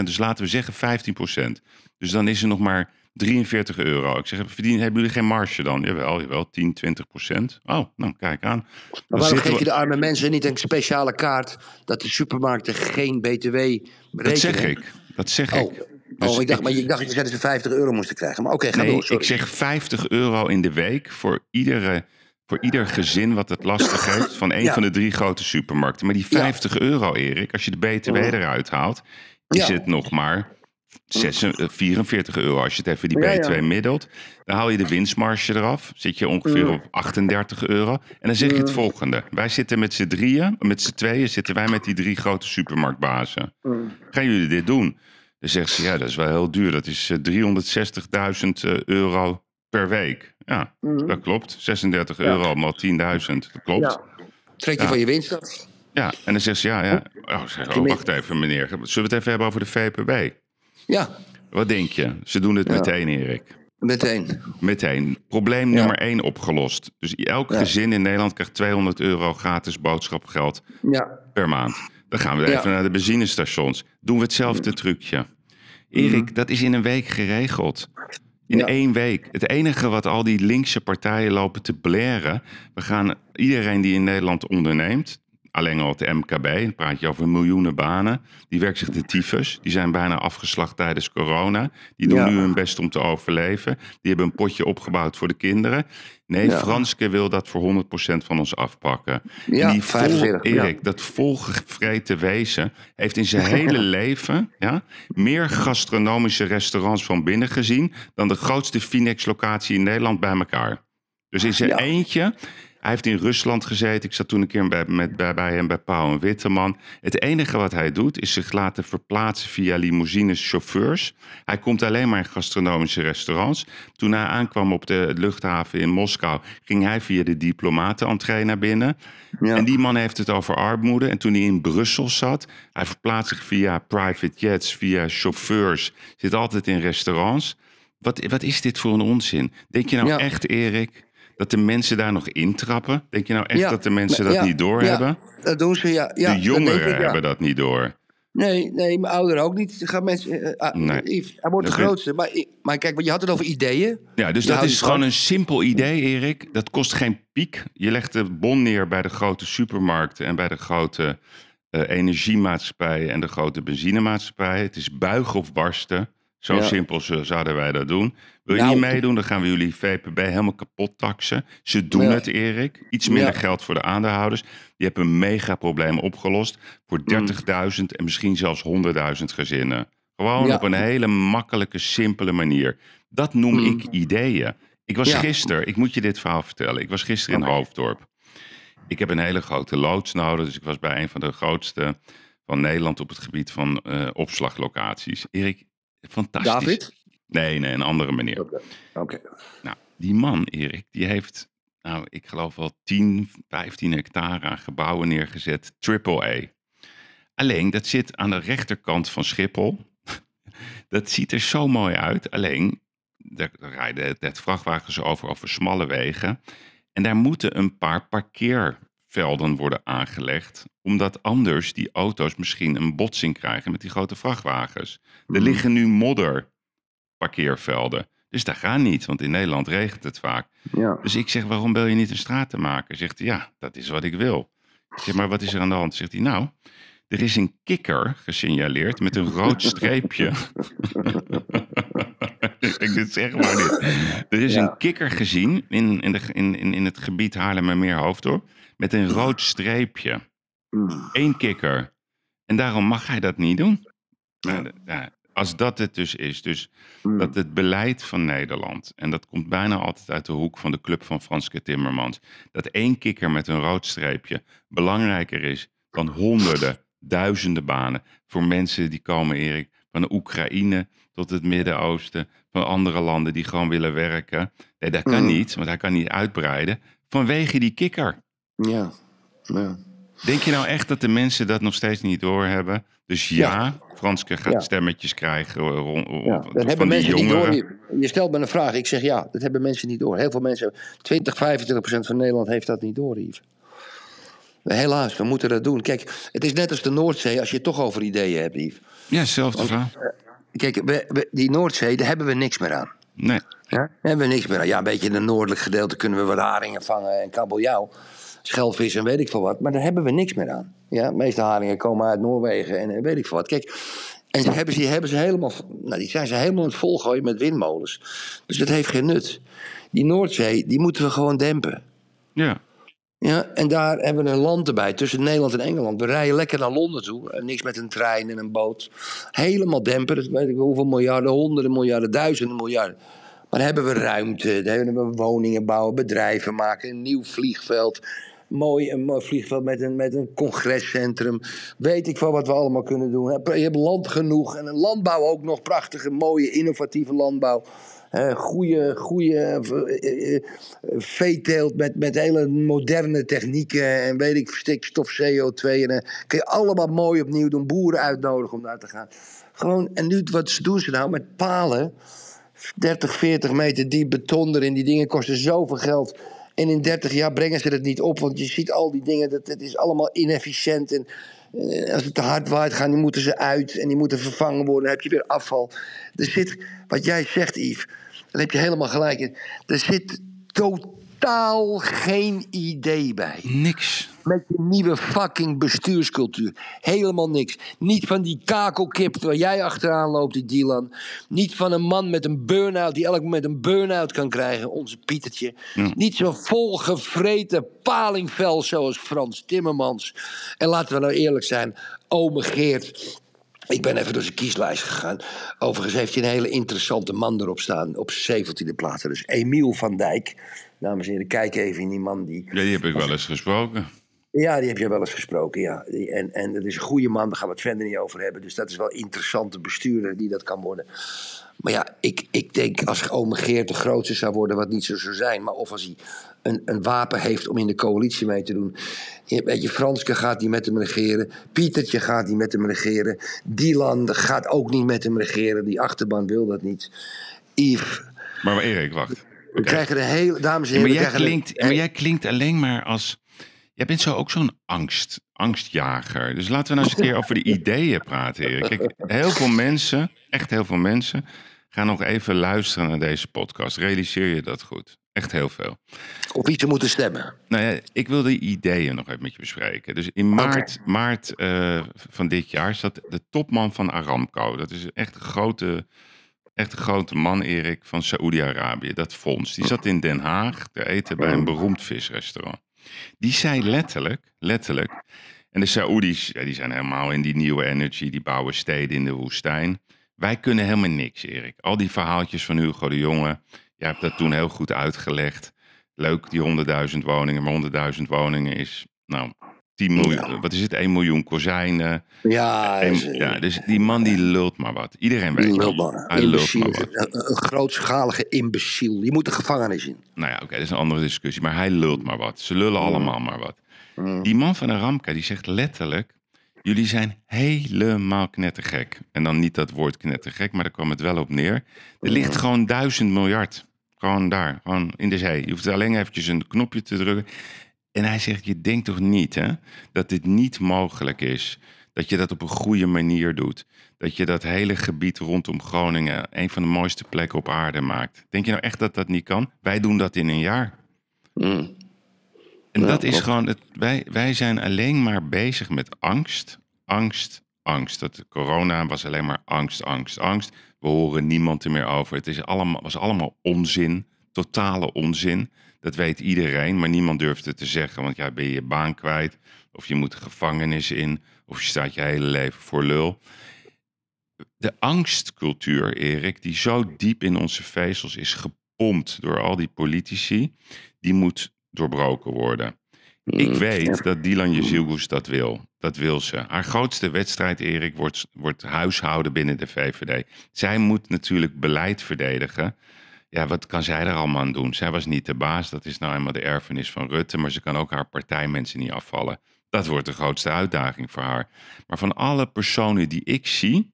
21% Dus laten we zeggen 15% Dus dan is er nog maar 43 euro. Ik zeg, verdien, hebben jullie geen marge dan? Jawel, jawel, 10, 20% Oh, nou, kijk aan. Dan waarom geef we- je de arme mensen niet een speciale kaart dat de supermarkten geen BTW berekenen? Dat zeg ik. Dat zeg Oh, ik. oh Dus ik dacht, ik- maar je dacht dat je zei dat ze 50 euro moesten krijgen. Maar oké, ga Nee, door. Sorry. ik zeg 50 euro in de week voor, iedere, voor ieder gezin wat het lastig heeft van een Ja. van de drie grote supermarkten. Maar die Ja. 50 euro, Erik, als je de BTW Mm. eruit haalt, is Ja. het nog maar 44 euro. Als je het even die Ja, B2 ja. middelt, dan haal je de winstmarge eraf. Zit je ongeveer op 38 euro. En dan zeg je het volgende. Wij zitten met z'n drieën, met z'n tweeën zitten wij met die drie grote supermarktbazen. Gaan jullie dit doen? Dan zegt ze, ja, dat is wel heel duur. Dat is eh, 360.000 eh, euro per week. Ja, dat klopt. 36 euro maal 10.000. Dat klopt. Ja. Trek je Ja. van je winst af. Ja, en dan zegt ze, ja, ja. Oh, zeg, oh, wacht even, meneer. Zullen we het even hebben over de VPB? Ja, Wat denk je? Ze doen het meteen, Erik. meteen. Meteen. Probleem Ja. nummer één opgelost. Dus elk Ja. gezin in Nederland krijgt 200 euro gratis boodschapgeld Ja, per maand. Dan gaan we even naar de benzinestations. Doen we hetzelfde trucje. Erik, dat is in een week geregeld. In Ja. één week. Het enige wat al die linkse partijen lopen te blaren. We gaan iedereen die in Nederland onderneemt. Alleen al het MKB, dan praat je over miljoenen banen. Die werkt zich de tyfus. Die zijn bijna afgeslacht tijdens corona. Die doen Ja. nu hun best om te overleven. Die hebben een potje opgebouwd voor de kinderen. Nee, Ja. Franske wil dat voor 100% van ons afpakken. Ja, en die vol, 45, ja. Erik, dat volgevreten wezen heeft in zijn hele leven ja, meer gastronomische restaurants van binnen gezien dan de grootste Finex-locatie in Nederland bij elkaar. Dus in zijn Ja. eentje. Hij heeft in Rusland gezeten. Ik zat toen een keer bij, met, bij, bij hem bij Pauw en Witteman. Het enige wat hij doet is zich laten verplaatsen via limousines chauffeurs. Hij komt alleen maar in gastronomische restaurants. Toen hij aankwam op de luchthaven in Moskou, ging hij via de diplomaten naar binnen. Ja. En die man heeft het over armoede. En toen hij in Brussel zat, hij verplaatst zich via private jets, via chauffeurs, zit altijd in restaurants. Wat, wat is dit voor een onzin? Denk je nou Ja. echt, Erik, dat de mensen daar nog intrappen? Denk je nou echt Ja, dat de mensen dat ja, niet doorhebben? Ja, dat doen ze, ja. ja de jongeren ik, hebben dat niet door. Nee, nee, mijn ouderen ook niet. Gaan mensen, Nee. Yves, hij wordt de Dat ben- grootste. Maar, maar kijk, je had het over ideeën. Ja, dus Je dat is gewoon van. een simpel idee, Erik. Dat kost geen piek. Je legt de bon neer bij de grote supermarkten en bij de grote eh, energiemaatschappijen en de grote benzinemaatschappijen. Het is buigen of barsten. Zo Ja. simpel zo- zouden wij dat doen. Wil je Nou, niet meedoen, dan gaan we jullie VPB helemaal kapot taxen. Ze doen Ja. het, Erik. Iets minder Ja. geld voor de aandeelhouders. Je hebt een mega probleem opgelost voor Mm. 30.000 en misschien zelfs 100.000 gezinnen. Gewoon Ja. op een hele makkelijke, simpele manier. Dat noem Mm. ik ideeën. Ik was gisteren, ik moet je dit verhaal vertellen. Ik was gisteren in. Hoofddorp. Ik heb een hele grote loods nodig. Dus ik was bij een van de grootste van Nederland op het gebied van eh, opslaglocaties. Erik, fantastisch. David? Nee, nee, een andere meneer. Oké. Nou, die man, Erik, die heeft, nou, ik geloof wel 10, 15 hectare aan gebouwen neergezet. Triple A. Alleen, dat zit aan de rechterkant van Schiphol. dat ziet er zo mooi uit. Alleen, daar rijden net vrachtwagens over, over smalle wegen. En daar moeten een paar parkeervelden worden aangelegd. Omdat anders die auto's misschien een botsing krijgen met die grote vrachtwagens. Er liggen nu modderparkeervelden. Dus dat gaat niet, want in Nederland regent het vaak. Ja. Dus ik zeg, waarom wil je niet een straat te maken? Zegt hij, ja, dat is wat ik wil. Ik zeg, maar wat is er aan de hand? Zegt hij, nou, er is een kikker gesignaleerd met een rood streepje. ik dit zeg maar niet. Er is Ja. een kikker gezien in, in, de, in, in, in het gebied Haarlemmermeer Hoofddorp met een rood streepje. Mm. Eén kikker. En daarom mag hij dat niet doen. Nou, ja, als dat het dus is, dus Mm. dat het beleid van Nederland, en dat komt bijna altijd uit de hoek van de club van Franske Timmermans, dat één kikker met een rood streepje belangrijker is dan honderden, duizenden banen voor mensen die komen, Erik, van de Oekraïne tot het Midden-Oosten, van andere landen die gewoon willen werken. Nee, dat kan Mm. niet, want hij kan niet uitbreiden vanwege die kikker. Ja. ja. Denk je nou echt dat de mensen dat nog steeds niet doorhebben? Dus ja, Franske gaat Ja. stemmetjes krijgen eh, rond, Ja, van dat hebben die mensen niet jongeren. door. Je, je stelt me een vraag, ik zeg ja, dat hebben mensen niet door. Heel veel mensen, 20, 25 procent van Nederland heeft dat niet door, Yves. Helaas, we moeten dat doen. Kijk, het is net als de Noordzee, als je het toch over ideeën hebt, Yves. Ja, zelfde vraag. Kijk, we, we- die Noordzee, daar hebben we niks meer aan. Nee. Ja? Daar hebben we niks meer aan. Ja, een beetje in het noordelijk gedeelte kunnen we wat haringen vangen en kabeljauw. Schelvis en weet ik veel wat. Maar daar hebben we niks meer aan. Ja, de meeste haringen komen uit Noorwegen en eh, weet ik veel wat. Kijk, en ze hebben, ze hebben ze helemaal, nou, die zijn ze helemaal aan het volgooien met windmolens. Dus dat heeft geen nut. Die Noordzee, die moeten we gewoon dempen. Ja. Ja, en daar hebben we een land erbij, tussen Nederland en Engeland. We rijden lekker naar Londen toe. En niks met een trein en een boot. Helemaal dempen. Dat weet ik hoeveel miljarden, honderden miljarden, duizenden miljarden. Maar dan hebben we ruimte, dan hebben we woningen bouwen, bedrijven maken, een nieuw vliegveld. Mooi, een mooi vliegveld met een, met een congrescentrum. Weet ik wel wat we allemaal kunnen doen. Je hebt land genoeg en landbouw ook nog. Prachtige, mooie, innovatieve landbouw. Eh goede, goede eh, eh, veeteelt met, met hele moderne technieken en weet ik, stikstof, CO2. En kun je allemaal mooi opnieuw doen. Boeren uitnodigen om daar te gaan. Gewoon, en nu, wat doen ze nou met palen? 30, 40 meter diep beton erin. Die dingen kosten zoveel geld. En in 30 jaar brengen ze het niet op. Want je ziet al die dingen, dat, het is allemaal inefficiënt. En eh, als het te hard waait, gaan die moeten ze uit. En die moeten vervangen worden. Dan heb je weer afval. Er zit, wat jij zegt, Yves. Daar heb je helemaal gelijk in. Er zit totaal geen idee bij. Niks. Met je nieuwe fucking bestuurscultuur. Helemaal niks. Niet van die kakelkip waar jij achteraan loopt, die Dylan. Niet van een man met een burn-out die elk moment een burn-out kan krijgen, onze Pietertje. Niet zo volgevreten palingvel zoals Frans Timmermans. En laten we nou eerlijk zijn, ome Geert. Ik ben even door zijn kieslijst gegaan. Overigens heeft hij een hele interessante man erop staan. Op 17e plaats. Dus Emiel van Dijk. Dames en heren, kijk even in die man die Ja, die heb ik wel eens gesproken. ja, die heb je wel eens gesproken, ja. En, en dat is een goede man, daar gaan we het verder niet over hebben. Dus dat is wel een interessante bestuurder die dat kan worden. Maar ja, ik, ik denk als ome Geert de grootste zou worden, wat niet zo zou zijn. Maar of als hij een, een wapen heeft om in de coalitie mee te doen. Je, weet je, Franske gaat niet met hem regeren. Pietertje gaat niet met hem regeren. Dylan gaat ook niet met hem regeren. Die achterban wil dat niet. Yves, Maar Erik, wacht. We krijgen de hele... Dames en maar, heren, we jij de- klinkt, maar jij klinkt alleen maar als... Jij bent zo ook zo'n angst, angstjager. Dus laten we nou eens een keer over de ideeën praten, Erik. Kijk, heel veel mensen, echt heel veel mensen... gaan nog even luisteren naar deze podcast. Realiseer je dat goed? Echt heel veel. Op wie ze moeten stemmen. Nou ja, ik wil de ideeën nog even met je bespreken. Dus in maart, maart eh, van dit jaar zat de topman van Aramco. Dat is echt een grote, echt een grote man, Erik, van Saoedi-Arabië. Dat fonds. Die zat in Den Haag te eten bij een beroemd visrestaurant. Die zei letterlijk, letterlijk... En de Saoedi's, ja, die zijn helemaal in die nieuwe energy. Die bouwen steden in de woestijn. Wij kunnen helemaal niks, Erik. Al die verhaaltjes van Hugo de Jonge. Jij hebt dat toen heel goed uitgelegd. Leuk, die 100.000 woningen. Maar 100.000 woningen is, nou, 10 miljoen. Wat is het? 1 miljoen kozijnen. Ja, ja, dus die man die lult maar wat. Iedereen weet lult maar. Hij lult maar wat. Een, een grootschalige imbeciel. Die moet de gevangenis in. Nou ja, oké, dat is een andere discussie. Maar hij lult maar wat. Ze lullen allemaal maar wat. Die man van Aramca, die zegt letterlijk... Jullie zijn helemaal knettergek. En dan niet dat woord knettergek, maar daar kwam het wel op neer. Er ligt gewoon duizend miljard. Gewoon daar, gewoon in de zee. Je hoeft alleen eventjes een knopje te drukken. En hij zegt, je denkt toch niet hè, dat dit niet mogelijk is. Dat je dat op een goede manier doet. Dat je dat hele gebied rondom Groningen... een van de mooiste plekken op aarde maakt. Denk je nou echt dat dat niet kan? Wij doen dat in een jaar. En dat is gewoon, het, wij, wij zijn alleen maar bezig met angst, angst, angst. Dat corona was alleen maar angst, angst, angst. We horen niemand er meer over. Het is allemaal, was allemaal onzin, totale onzin. Dat weet iedereen, maar niemand durft het te zeggen. Want ja, ben je je baan kwijt, of je moet de gevangenis in, of je staat je hele leven voor lul. De angstcultuur, Erik, die zo diep in onze vezels is gepompt door al die politici, die moet doorbroken worden. Ik weet dat Dylan Jezilgus dat wil. Dat wil ze. Haar grootste wedstrijd, Erik, wordt, wordt huishouden binnen de VVD. Zij moet natuurlijk beleid verdedigen. Ja, wat kan zij er allemaal aan doen? Zij was niet de baas. Dat is nou eenmaal de erfenis van Rutte. Maar ze kan ook haar partijmensen niet afvallen. Dat wordt de grootste uitdaging voor haar. Maar van alle personen die ik zie,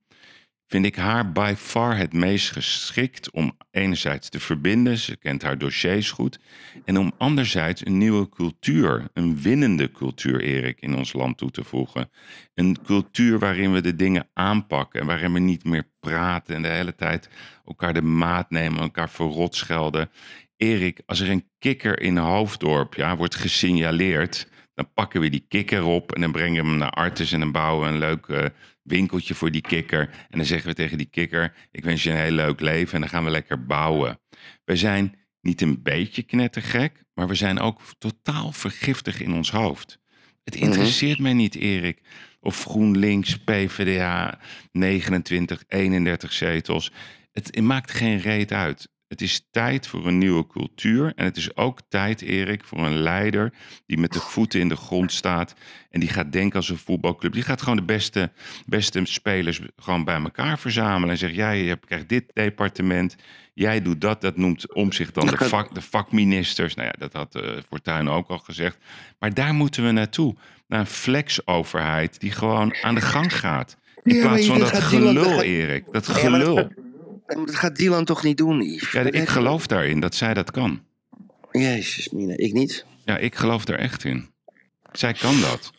vind ik haar by far het meest geschikt om enerzijds te verbinden, ze kent haar dossiers goed, en om anderzijds een nieuwe cultuur, een winnende cultuur, Erik, in ons land toe te voegen. Een cultuur waarin we de dingen aanpakken en waarin we niet meer praten en de hele tijd elkaar de maat nemen, elkaar verrot schelden. Erik, als er een kikker in Hoofddorp ja, wordt gesignaleerd, dan pakken we die kikker op en dan brengen we hem naar Artis en dan bouwen we een leuk eh, winkeltje voor die kikker. En dan zeggen we tegen die kikker, ik wens je een heel leuk leven en dan gaan we lekker bouwen. We zijn niet een beetje knettergek, maar we zijn ook totaal vergiftig in ons hoofd. Het interesseert mij niet, Erik, of GroenLinks, PvdA, 29, 31 zetels. Het, het maakt geen reet uit. Het is tijd voor een nieuwe cultuur. En het is ook tijd, Erik, voor een leider die met de voeten in de grond staat. En die gaat denken als een voetbalclub. Die gaat gewoon de beste, beste spelers gewoon bij elkaar verzamelen. En zegt, jij krijgt dit departement. Jij doet dat. Dat noemt om zich dan de, vak, de vakministers. Nou ja, dat had uh, Fortuyn ook al gezegd. Maar daar moeten we naartoe. Naar een flexoverheid die gewoon aan de gang gaat. In Ja, plaats van dat gelul, Erik. Dat Ja, maar dat gaat Dylan toch niet doen, Yves? Ja, ik geloof daarin dat zij dat kan. Jezus, Mina, ik niet. Ja, ik geloof er echt in. Zij kan dat.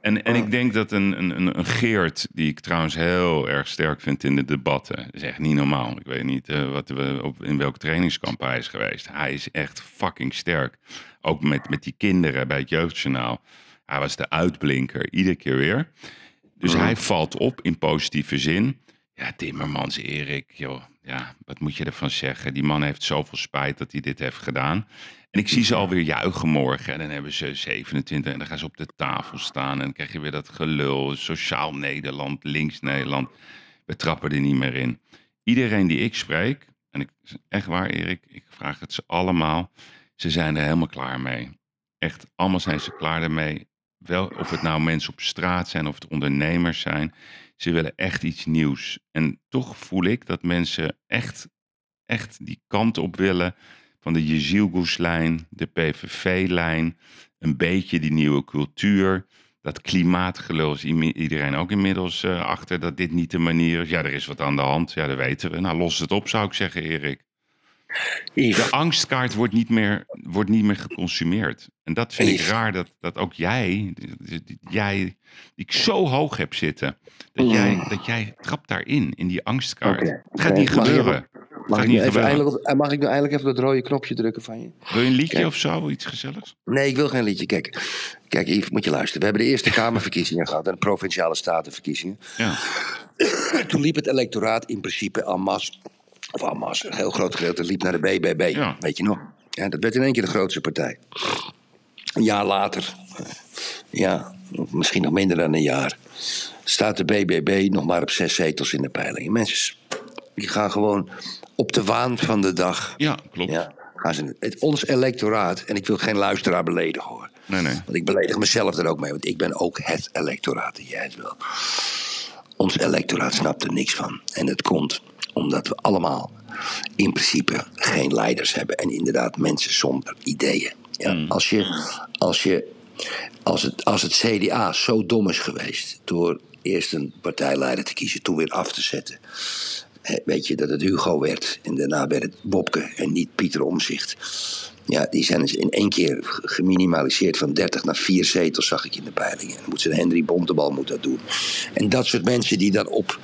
En, en ik denk dat een, een, een- Geert, die ik trouwens heel erg sterk vind in de debatten, dat is echt niet normaal. Ik weet niet eh, wat we op, in welk trainingskamp hij is geweest. Hij is echt fucking sterk. Ook met, met die kinderen bij het Jeugdjournaal. Hij was de uitblinker, iedere keer weer. Dus hij valt op in positieve zin. Ja, Timmermans, Erik, joh. Ja, wat moet je ervan zeggen? Die man heeft zoveel spijt dat hij dit heeft gedaan. En ik zie ze alweer juichen morgen. En dan hebben ze 27 en dan gaan ze op de tafel staan. En dan krijg je weer dat gelul. Sociaal Nederland, links Nederland. We trappen er niet meer in. Iedereen die ik spreek, en ik, echt waar Erik, ik vraag het ze allemaal. Ze zijn er helemaal klaar mee. Echt, allemaal zijn ze klaar ermee. Wel, of het nou mensen op straat zijn of het ondernemers zijn. Ze willen echt iets nieuws. En toch voel ik dat mensen echt, echt die kant op willen van de Jezilgoes-lijn, de PVV-lijn, een beetje die nieuwe cultuur. Dat klimaatgelul is iedereen ook inmiddels eh, achter dat dit niet de manier is. Ja, er is wat aan de hand. Ja, dat weten we. Nou, los het op, zou ik zeggen, Erik. De angstkaart wordt niet meer, wordt niet meer geconsumeerd. En dat vind ik raar dat, dat ook jij, jij, die ik zo hoog heb zitten, dat, Mm. jij, dat jij trapt daarin, in die angstkaart. Het gaat niet Mag gebeuren. mag, gaat ik nu even eindelijk, mag ik eindelijk even dat rode knopje drukken van je? Wil je een liedje Kijk. of zo, iets gezelligs? Nee, ik wil geen liedje. Kijk, kijk Yves, moet je luisteren. We hebben de Eerste Kamerverkiezingen gehad en de Provinciale Statenverkiezingen. Ja. Toen liep het electoraat in principe en masse, of masse, een heel groot gedeelte liep naar de BBB. Ja. Weet je nog? Ja, dat werd in één keer de grootste partij. Een jaar later, eh, ja, misschien nog minder dan een jaar, staat de BBB nog maar op zes zetels in de peiling. Mensen, die gaan gewoon op de waan van de dag. Ja, klopt. Ja, gaan ze, het, ons electoraat, en ik wil geen luisteraar beledigen hoor. Nee, nee. Want ik beledig mezelf er ook mee, want ik ben ook het electoraat en jij het wel. Ons electoraat snapt er niks van. En het komt omdat we allemaal in principe geen leiders hebben. En inderdaad mensen zonder ideeën. Ja, als, je, als, je, als, het, als het CDA zo dom is geweest door eerst een partijleider te kiezen, toen weer af te zetten. Weet je dat het Hugo werd en daarna werd het Bobke en niet Pieter Omzicht. Ja, die zijn dus in één keer geminimaliseerd van 30 naar 4 zetels, zag ik in de peilingen. En dan moet ze Henry Bontebal moet dat doen. En dat soort mensen die dan op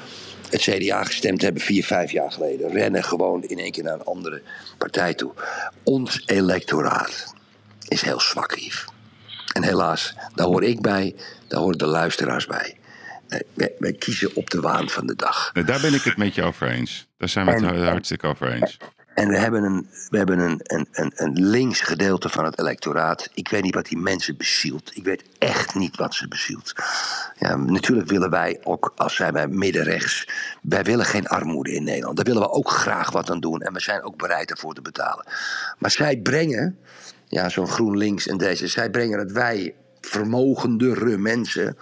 het CDA gestemd hebben vier, vijf jaar geleden, rennen gewoon in één keer naar een andere partij toe. Ons electoraat is heel zwak, Yves. En helaas, daar hoor ik bij, daar horen de luisteraars bij. Eh, Wij, wij kiezen op de waan van de dag. Daar ben ik het met je over eens. Daar zijn we het En- hartstikke over eens. En we hebben, een, we hebben een, een, een, links gedeelte van het electoraat. Ik weet niet wat die mensen bezielt. Ik weet echt niet wat ze bezielt. Ja, natuurlijk willen wij ook, als zij bij middenrechts. Wij willen geen armoede in Nederland. Daar willen we ook graag wat aan doen. En we zijn ook bereid ervoor te betalen. Maar zij brengen, ja, zo'n GroenLinks en deze. Zij brengen dat wij vermogendere mensen.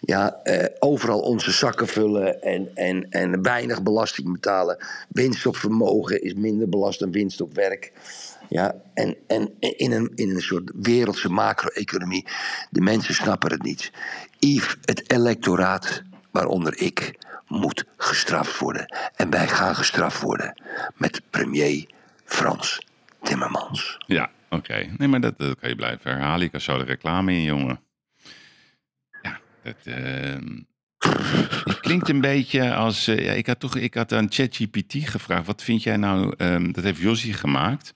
Ja, eh, overal onze zakken vullen en, en, en weinig belasting betalen. Winst op vermogen is minder belast dan winst op werk. Ja, en, en in, een, in een soort wereldse macro-economie. De mensen snappen het niet. Yves, het electoraat, waaronder ik, moet gestraft worden. En wij gaan gestraft worden met premier Frans Timmermans. Ja, oké. Nee, maar dat, dat kan je blijven herhalen. Je kan zo de reclame in, jongen. Ja, dat... ehm, het klinkt een beetje als... eh, ja, ik had toch ik had aan ChatGPT gevraagd... wat vind jij nou... ehm, dat heeft Jossie gemaakt.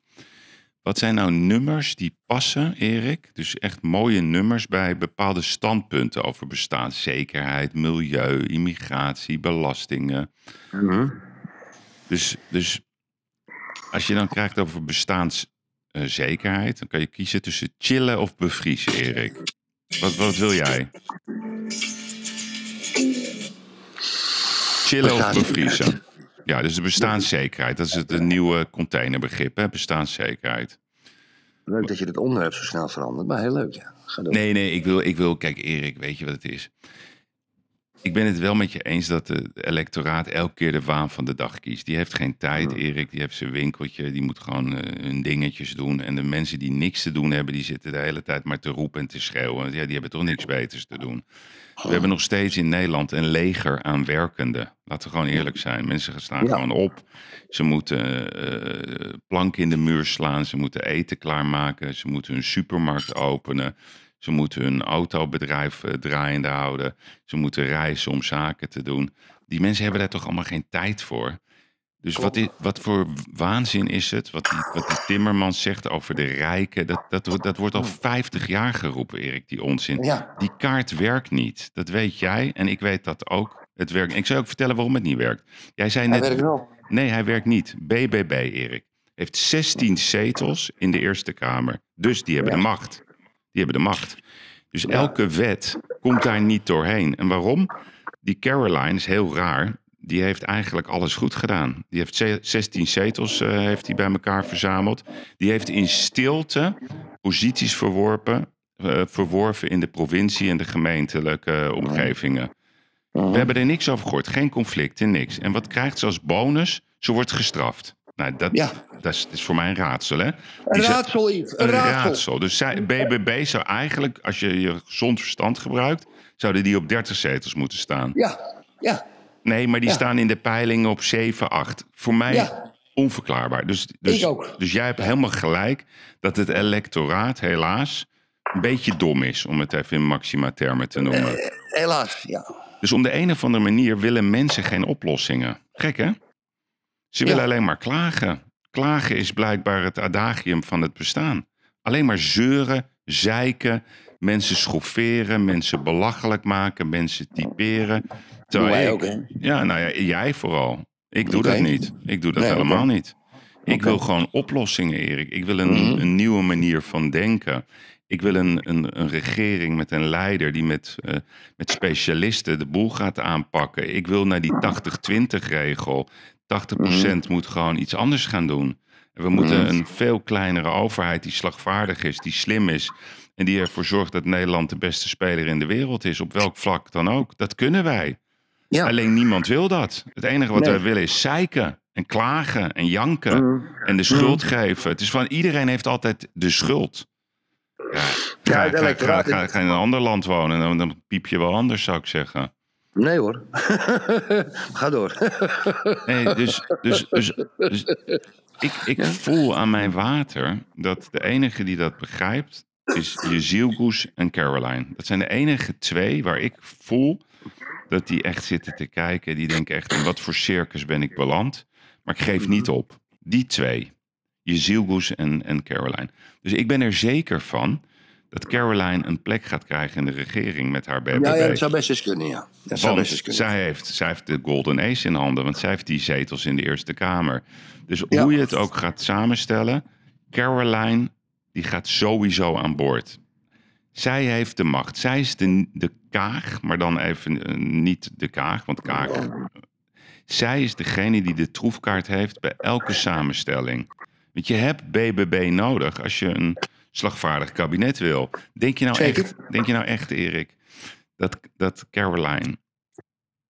Wat zijn nou nummers die passen, Erik? Dus echt mooie nummers bij bepaalde standpunten... over bestaanszekerheid, milieu, immigratie, belastingen. Dus, dus als je dan krijgt over eh, zekerheid. Dan kan je kiezen tussen chillen of bevriezen, Erik. Wat, wat wil jij? Chillen of bevriezen? Ja, dus de bestaanszekerheid. Dat is het nieuwe containerbegrip, hè? bestaanszekerheid. Leuk dat je het onderwerp zo snel verandert, maar heel leuk, ja. Ga door. Nee, nee, ik wil, ik wil, kijk Erik, weet je wat het is? Ik ben het wel met je eens dat de electoraat elke keer de waan van de dag kiest. Die heeft geen tijd, Erik. Die heeft zijn winkeltje. Die moet gewoon eh, hun dingetjes doen. En de mensen die niks te doen hebben, die zitten de hele tijd maar te roepen en te schreeuwen. Ja, die hebben toch niks beters te doen. We hebben nog steeds in Nederland een leger aan werkenden. Laten we gewoon eerlijk zijn. Mensen staan Ja. gewoon op. Ze moeten eh planken in de muur slaan. Ze moeten eten klaarmaken. Ze moeten hun supermarkt openen. Ze moeten hun autobedrijf eh, draaiende houden. Ze moeten reizen om zaken te doen. Die mensen hebben daar toch allemaal geen tijd voor. Dus wat, i- wat voor waanzin is het? Wat die, wat die Timmermans zegt over de rijken. Dat, dat, wordt- dat wordt al 50 jaar geroepen, Erik, die onzin. Ja. Die kaart werkt niet. Dat weet jij en ik weet dat ook. Het werkt. Ik zou ook vertellen waarom het niet werkt. Jij zei Hij net. werkt wel. Nee, hij werkt niet. BBB, Erik. Heeft 16 zetels in de Eerste Kamer. Dus die hebben Ja. de macht. Die hebben de macht. Dus elke wet komt daar niet doorheen. En waarom? Die Caroline is heel raar. Die heeft eigenlijk alles goed gedaan. Die heeft ze- 16 zetels eh, heeft hij bij elkaar verzameld. Die heeft in stilte posities verworpen, eh, verworven in de provincie en de gemeentelijke omgevingen. We hebben er niks over gehoord. Geen conflicten, niks. En wat krijgt ze als bonus? Ze wordt gestraft. Nou, dat, Ja. dat, is, dat is voor mij een raadsel, hè? Een raadsel, Yves. Een een raadsel. raadsel. Dus zij, BBB zou eigenlijk, als je je gezond verstand gebruikt, zouden die op 30 zetels moeten staan. Ja, ja. Nee, maar die Ja. staan in de peilingen op 7, 8. Voor mij Ja. onverklaarbaar. Dus, dus, Ik ook. dus jij hebt helemaal gelijk dat het electoraat helaas een beetje dom is, om het even in maxima termen te noemen. Eh, Helaas, ja. Dus om de een of andere manier willen mensen geen oplossingen. Gek hè? Ze Ja. willen alleen maar klagen. Klagen is blijkbaar het adagium van het bestaan. Alleen maar zeuren, zeiken, mensen schofferen, mensen belachelijk maken, mensen typeren. Terwijl wij ik- ook, hè? Ja, nou ja, jij vooral. Ik doe dat niet. Ik doe dat Nee, helemaal niet. Ik wil gewoon oplossingen, Erik. Ik wil een, Mhm. een nieuwe manier van denken. Ik wil een, een, een regering met een leider die met, eh, met specialisten de boel gaat aanpakken. Ik wil naar die 80-20 regel. 80% moet gewoon iets anders gaan doen. En we moeten Mhm. een veel kleinere overheid die slagvaardig is, die slim is. En die ervoor zorgt dat Nederland de beste speler in de wereld is. Op welk vlak dan ook. Dat kunnen wij. Ja. Alleen niemand wil dat. Het enige wat Nee. wij willen is zeiken en klagen en janken en de schuld geven. Het is van iedereen heeft altijd de schuld. Ja, ga, ga, ga, electoraat- ga, ga in een ander land wonen, dan, dan piep je wel anders, zou ik zeggen. Nee hoor. Ga door. Nee, dus, dus, dus, dus ik, ik voel aan mijn water dat de enige die dat begrijpt is Jezielgoes en Caroline. Dat zijn de enige twee waar ik voel dat die echt zitten te kijken. Die denken echt, in wat voor circus ben ik beland? Maar ik geef niet op. Die twee. Jezielgoes en, en Caroline. Dus ik ben er zeker van dat Caroline een plek gaat krijgen in de regering met haar BBB. Ja, ja, dat zou best eens kunnen, ja. Dat zou best eens kunnen. zij heeft, zij heeft de Golden Ace in handen, want zij heeft die zetels in de Eerste Kamer. Dus Ja. hoe je het ook gaat samenstellen, Caroline die gaat sowieso aan boord. Zij heeft de macht. Zij is de, de kaag, maar dan even eh, niet de kaag, want kaag. Zij is degene die de troefkaart heeft bij elke samenstelling. Want je hebt BBB nodig als je een slagvaardig kabinet wil. Denk je nou Zeker. echt, denk je nou echt, Erik, dat, dat Caroline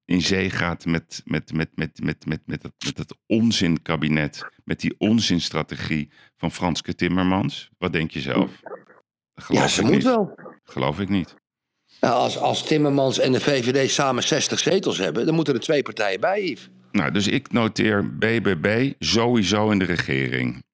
in zee gaat met, met, met, met, met, met, met, dat, met dat onzinkabinet, met die onzinstrategie van Franske Timmermans? Wat denk je zelf? Geloof Ja, ze moet niet. wel. Geloof ik niet. Nou, als, als Timmermans en de VVD samen 60 zetels hebben, dan moeten er twee partijen bij, Yves. Nou, dus ik noteer BBB sowieso in de regering.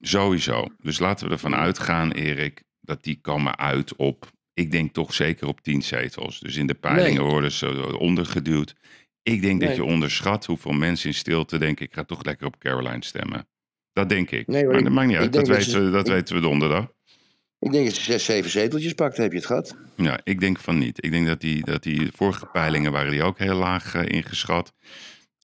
Sowieso. Dus laten we ervan uitgaan, Erik, dat die komen uit op, ik denk toch zeker op 10 zetels. Dus in de peilingen Nee. worden ze ondergeduwd. Ik denk dat je onderschat hoeveel mensen in stilte denken, ik ga toch lekker op Caroline stemmen. Dat denk ik. Nee, maar ik- dat maakt niet uit, dat, weten, ze- we, dat ik- weten we donderdag. Ik denk dat ze zes, zeven zeteltjes pakt, heb je het gehad. Ja, ik denk van niet. Ik denk dat die, dat die vorige peilingen waren die ook heel laag eh, ingeschat.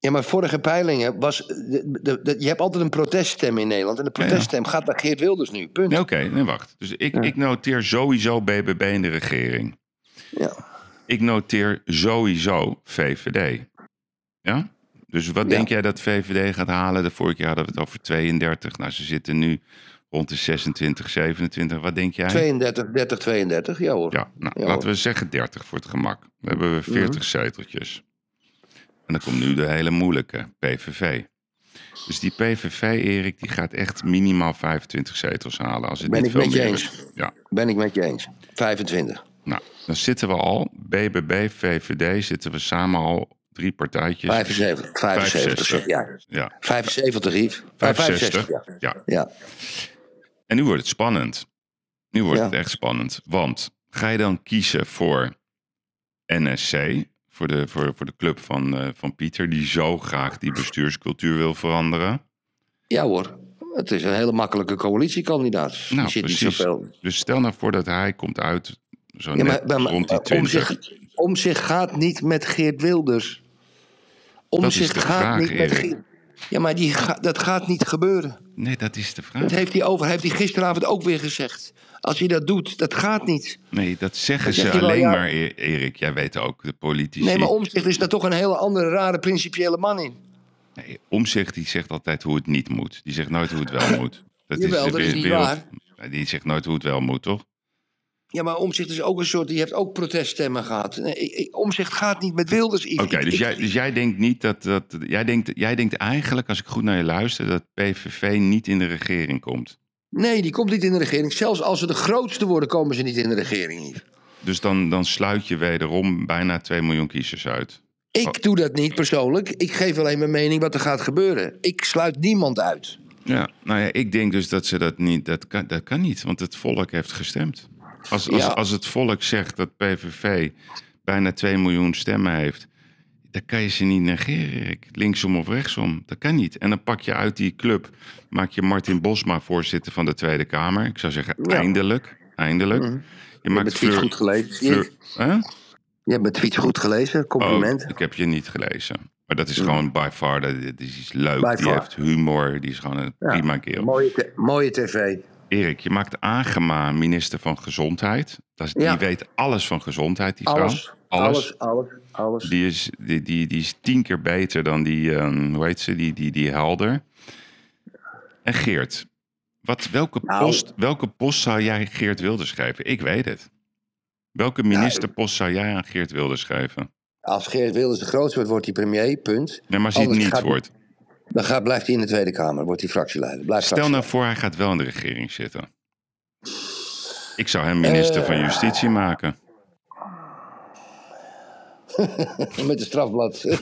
Ja, maar vorige peilingen was... De, de, de- je hebt altijd een proteststem in Nederland. En de proteststem gaat naar Geert Wilders nu. Punt. Nee, Oké, nee, wacht. Dus ik, ik noteer sowieso BBB in de regering. Ja. Ik noteer sowieso VVD. Ja? Dus wat denk jij dat VVD gaat halen? De vorige keer hadden we het over 32. Nou, ze zitten nu rond de 26, 27. Wat denk jij? 32, 30, 32. Ja hoor. Ja, nou, laten hoor. we zeggen 30 voor het gemak. We hebben 40 zeteltjes. En dan komt nu de hele moeilijke, PVV. Dus die PVV, Erik, die gaat echt minimaal 25 zetels halen. Als het Ben niet ik veel met je eens. is. Ja, Ben ik met je eens. 25. nou, dan zitten we al, BBB, VVD, zitten we samen al drie partijtjes. 75. 75. 65. Ja. Ja, 75, Yves. 65. ja. Ja. Ja. En nu wordt het spannend. Nu wordt Ja. het echt spannend. Want ga je dan kiezen voor NSC, voor de, voor, voor de club van, eh, van Pieter, die zo graag die bestuurscultuur wil veranderen? ja hoor. Het is een hele makkelijke coalitiekandidaat. Nou, zit niet precies. zoveel. Dus stel nou voor dat hij komt uit zo Ja, maar, maar, rond die om 20. zich, om zich gaat niet met Geert Wilders. Om Dat is zich de gaat vraag, niet met. Geert. Ja, maar die ga- dat gaat niet gebeuren. Nee, dat is de vraag. Dat heeft hij over, heeft hij gisteravond ook weer gezegd. Als hij dat doet, dat gaat niet. Nee, dat zeggen Dat ze wel, alleen ja. maar, E- Erik. Jij weet ook, de politici. Nee, maar Omtzigt is daar toch een hele andere, rare, principiële man in. Nee, Omzicht die zegt altijd hoe het niet moet. Die zegt nooit hoe het wel moet. Dat Jawel, de dat is we- niet wereld- waar. Die zegt nooit hoe het wel moet, toch? Ja, maar Omzicht is ook een soort, die heeft ook proteststemmen gehad. Nee, Omzicht gaat niet met Wilders. Oké, dus, jij, dus jij denkt niet dat... dat jij, denkt, jij denkt eigenlijk, als ik goed naar je luister... dat PVV niet in de regering komt. Nee, die komt niet in de regering. Zelfs als ze de grootste worden, komen ze niet in de regering. Yves. Dus dan, dan sluit je wederom bijna 2 miljoen kiezers uit. Ik doe dat niet persoonlijk. Ik geef alleen mijn mening wat er gaat gebeuren. Ik sluit niemand uit. Ja, nou ja, ik denk dus dat ze dat niet... Dat kan, dat kan niet, want het volk heeft gestemd. Als, als, Ja. als het volk zegt dat PVV bijna 2 miljoen stemmen heeft... dan kan je ze niet negeren, Erik. Linksom of rechtsom. Dat kan niet. En dan pak je uit die club... maak je Martin Bosma voorzitter van de Tweede Kamer. Ik zou zeggen, Ja. eindelijk. Eindelijk. Je Je hebt maakt Fleur- goed gelezen. Fleur-? Je hebt mijn tweet goed gelezen. Compliment. Oh, ik heb je niet gelezen. Maar dat is gewoon by far, dat, dat is leuk. By die far. heeft humor, die is gewoon een Ja, prima kerel. Mooie, mooie tv. Erik, je maakt Agema minister van Gezondheid. Dat is, Ja. Die weet alles van gezondheid, die vrouw. Alles, alles, alles, alles. Die, is, die, die, die is tien keer beter dan die, ehm, hoe heet ze, die, die, die helder. En Geert, wat, welke, Nou. post, welke post zou jij Geert Wilders geven? Ik weet het. Welke ministerpost zou jij aan Geert Wilders geven? Als Geert Wilders de grootste wordt, wordt hij premier, punt. Nee, maar als hij het niet gaat- wordt. Dan gaat, blijft hij in de Tweede Kamer, wordt hij fractieleider. Blijft Stel nou voor, hij gaat wel in de regering zitten. Ik zou hem minister Eh. van Justitie maken. Met de strafblad.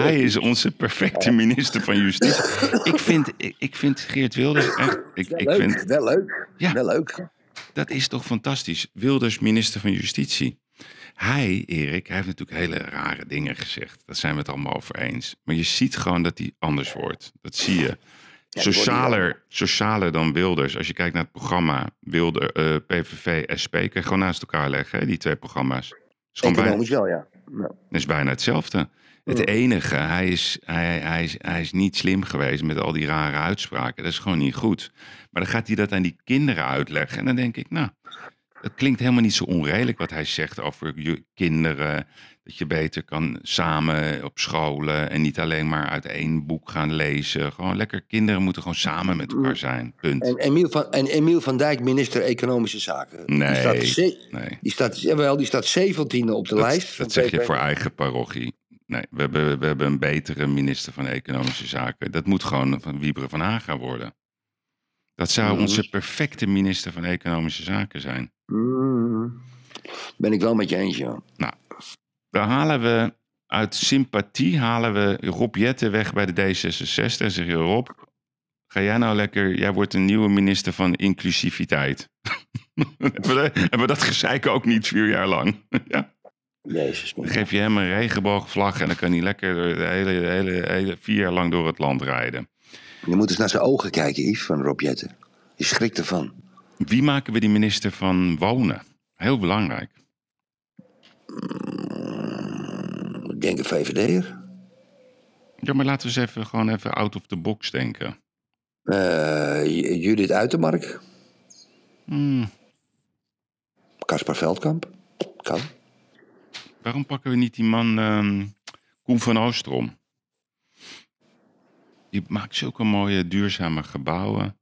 Hij is onze perfecte minister van Justitie. Ik vind, ik, ik vind Geert Wilders echt... Ik, wel, ik leuk, vind, wel leuk, Ja. wel leuk. dat is toch fantastisch. Wilders minister van Justitie. Hij, Erik, hij heeft natuurlijk hele rare dingen gezegd. Daar zijn we het allemaal over eens. Maar je ziet gewoon dat hij anders wordt. Dat zie je. Socialer, socialer dan Wilders. Als je kijkt naar het programma Wilder, eh, PVV, SP... kan je gewoon naast elkaar leggen, hè, die twee programma's. Is gewoon bijna, Economisch wel, ja. Nou, is bijna hetzelfde. Het enige, hij is, hij, hij, is, hij is niet slim geweest met al die rare uitspraken. Dat is gewoon niet goed. Maar dan gaat hij dat aan die kinderen uitleggen. En dan denk ik, nou, het klinkt helemaal niet zo onredelijk wat hij zegt over je kinderen. Dat je beter kan samen op scholen en niet alleen maar uit één boek gaan lezen. Gewoon lekker, kinderen moeten gewoon samen met elkaar zijn. Punt. En Emiel, van, en Emiel van Dijk, minister Economische Zaken. Nee, Die staat, ze- nee. die staat, jawel, die staat 17e op de Dat, lijst. dat zeg je voor eigen parochie. Nee, we hebben, we hebben een betere minister van Economische Zaken. Dat moet gewoon van Wieberen van Haga worden. Dat zou onze perfecte minister van Economische Zaken zijn. Mm. Ben ik wel met je eens, ja. Nou, dan halen we uit sympathie halen we Rob Jetten weg bij de D66. En zeg je, Rob, ga jij nou lekker... Jij wordt een nieuwe minister van inclusiviteit. hebben, we, dat gezeik ook niet vier jaar lang? ja. Jezus. Dan geef je hem een regenboogvlag en dan kan hij lekker de hele, hele, hele vier jaar lang door het land rijden. Je moet eens naar zijn ogen kijken, Yves, van Rob Jetten. Je schrikt ervan. Wie maken we die minister van Wonen? Heel belangrijk. Ik denk een VVD'er. Ja, maar laten we eens even, gewoon even out of the box denken. Eh, Judith Uitermark. Hmm, Caspar Veldkamp. Kan. waarom pakken we niet die man ehm, Koen van Oostrom? Die maakt zulke mooie duurzame gebouwen.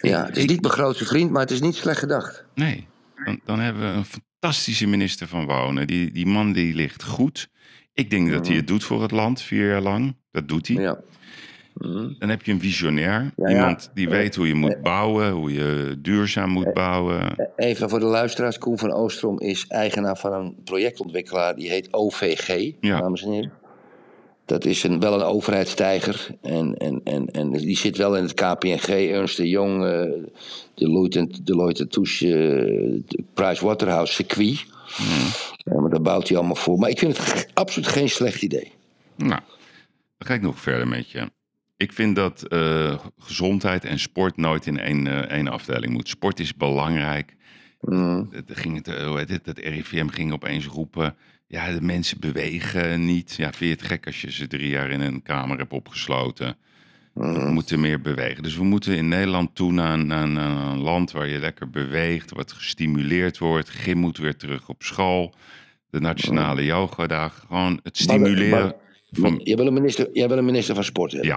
Ja, het is niet mijn grootste vriend, maar het is niet slecht gedacht. Nee, dan, dan hebben we een fantastische minister van Wonen. Die, die man die ligt goed. Ik denk dat hij het doet voor het land, vier jaar lang. Dat doet hij. Ja. Mhm. Dan heb je een visionair. Ja, Iemand ja. die weet hoe je moet bouwen, hoe je duurzaam moet bouwen. Even voor de luisteraars. Koen van Oostrom is eigenaar van een projectontwikkelaar. Die heet OVG, Ja. dames en heren. Dat is een, wel een overheidstijger. En, en, en, en die zit wel in het KPNG, Ernst de Jong, eh, Deloitte, Deloitte Touche, eh, Pricewaterhouse circuit. Ja, maar daar bouwt hij allemaal voor. Maar ik vind het absoluut geen slecht idee. Nou, dan ga ik nog verder met je. Ik vind dat eh, gezondheid en sport nooit in één, eh, één afdeling moet. Sport is belangrijk. Mm. Het ging het, eh, hoe heet het, het RIVM ging opeens roepen... ja, de mensen bewegen niet. Ja, vind je het gek als je ze drie jaar in een kamer hebt opgesloten? We moeten meer bewegen. Dus we moeten in Nederland toe naar, een- naar, een- naar een land waar je lekker beweegt... wat gestimuleerd wordt. Gym moet weer terug op school. De nationale yogadag. Gewoon het stimuleren Maar- van... Jij wil een minister, jij wil een minister van sport hebben.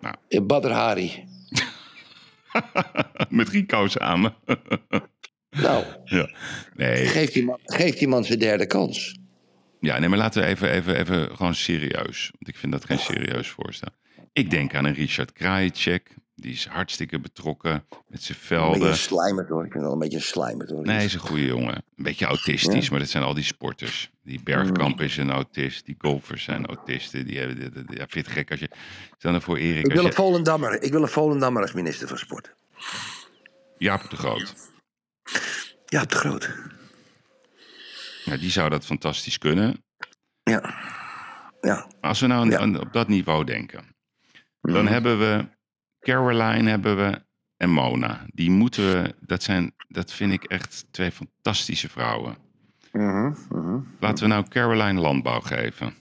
Ja, Eh, Badr Hari. met Rico samen. Nou, ja. Nee, geef die, man, geef die man zijn derde kans. ja, nee, maar laten we even, even, even gewoon serieus. Want ik vind dat geen serieus voorstel. Ik denk aan een Richard Krajicek. Die is hartstikke betrokken met zijn Een beetje velden. een slijmer hoor. Ik vind wel een beetje slijmer hoor. Nee, hij is een goede jongen. Een beetje autistisch, maar dat zijn al die sporters. Die Bergkamp is een autist, die golfers zijn autisten. Die hebben, dit- ja, vind het gek als je... Stel nou voor Erik, Ik wil een. Volendammer. Ik wil een Volendammer als minister van sport. Jaap de Groot. Ja, te groot. Ja, die zou dat fantastisch kunnen. Ja. Ja. Als we nou aan- Ja. aan- op dat niveau denken... Mhm. Dan hebben we Caroline hebben we en Mona. Die moeten we, dat zijn, dat vind ik echt twee fantastische vrouwen. Mhm, mhm. Laten we nou Caroline landbouw geven.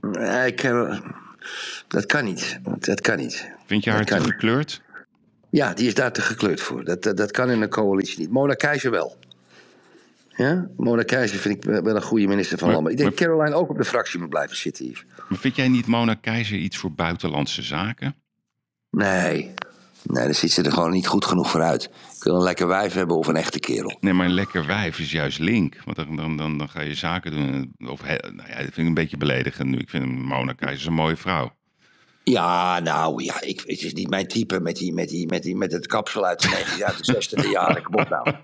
Nee, ik, eh, dat kan niet. Dat kan niet. Vind je haar te niet. gekleurd? Ja, die is daar te gekleurd voor. Dat, dat, dat kan in een coalitie niet. Mona Keizer wel. Ja? Mona Keizer vind ik wel een goede minister van Maar- Landbouw. Ik denk dat Caroline ook op de fractie moet blijven zitten hier. Maar vind jij niet Mona Keizer iets voor buitenlandse zaken? Nee. Nee, daar ziet ze er gewoon niet goed genoeg voor uit. Ik wil een lekker wijf hebben of een echte kerel. Nee, maar een lekker wijf is juist link. Want dan, dan, dan, dan ga je zaken doen. Of, nou ja, dat vind ik een beetje beledigend nu. Ik vind Mona Keizer een mooie vrouw. Ja, nou, ja, ik, het is niet mijn type met, die, met, die, met, die, met het kapsel uit de, 19 uit de 60e jaren. Kom op nou.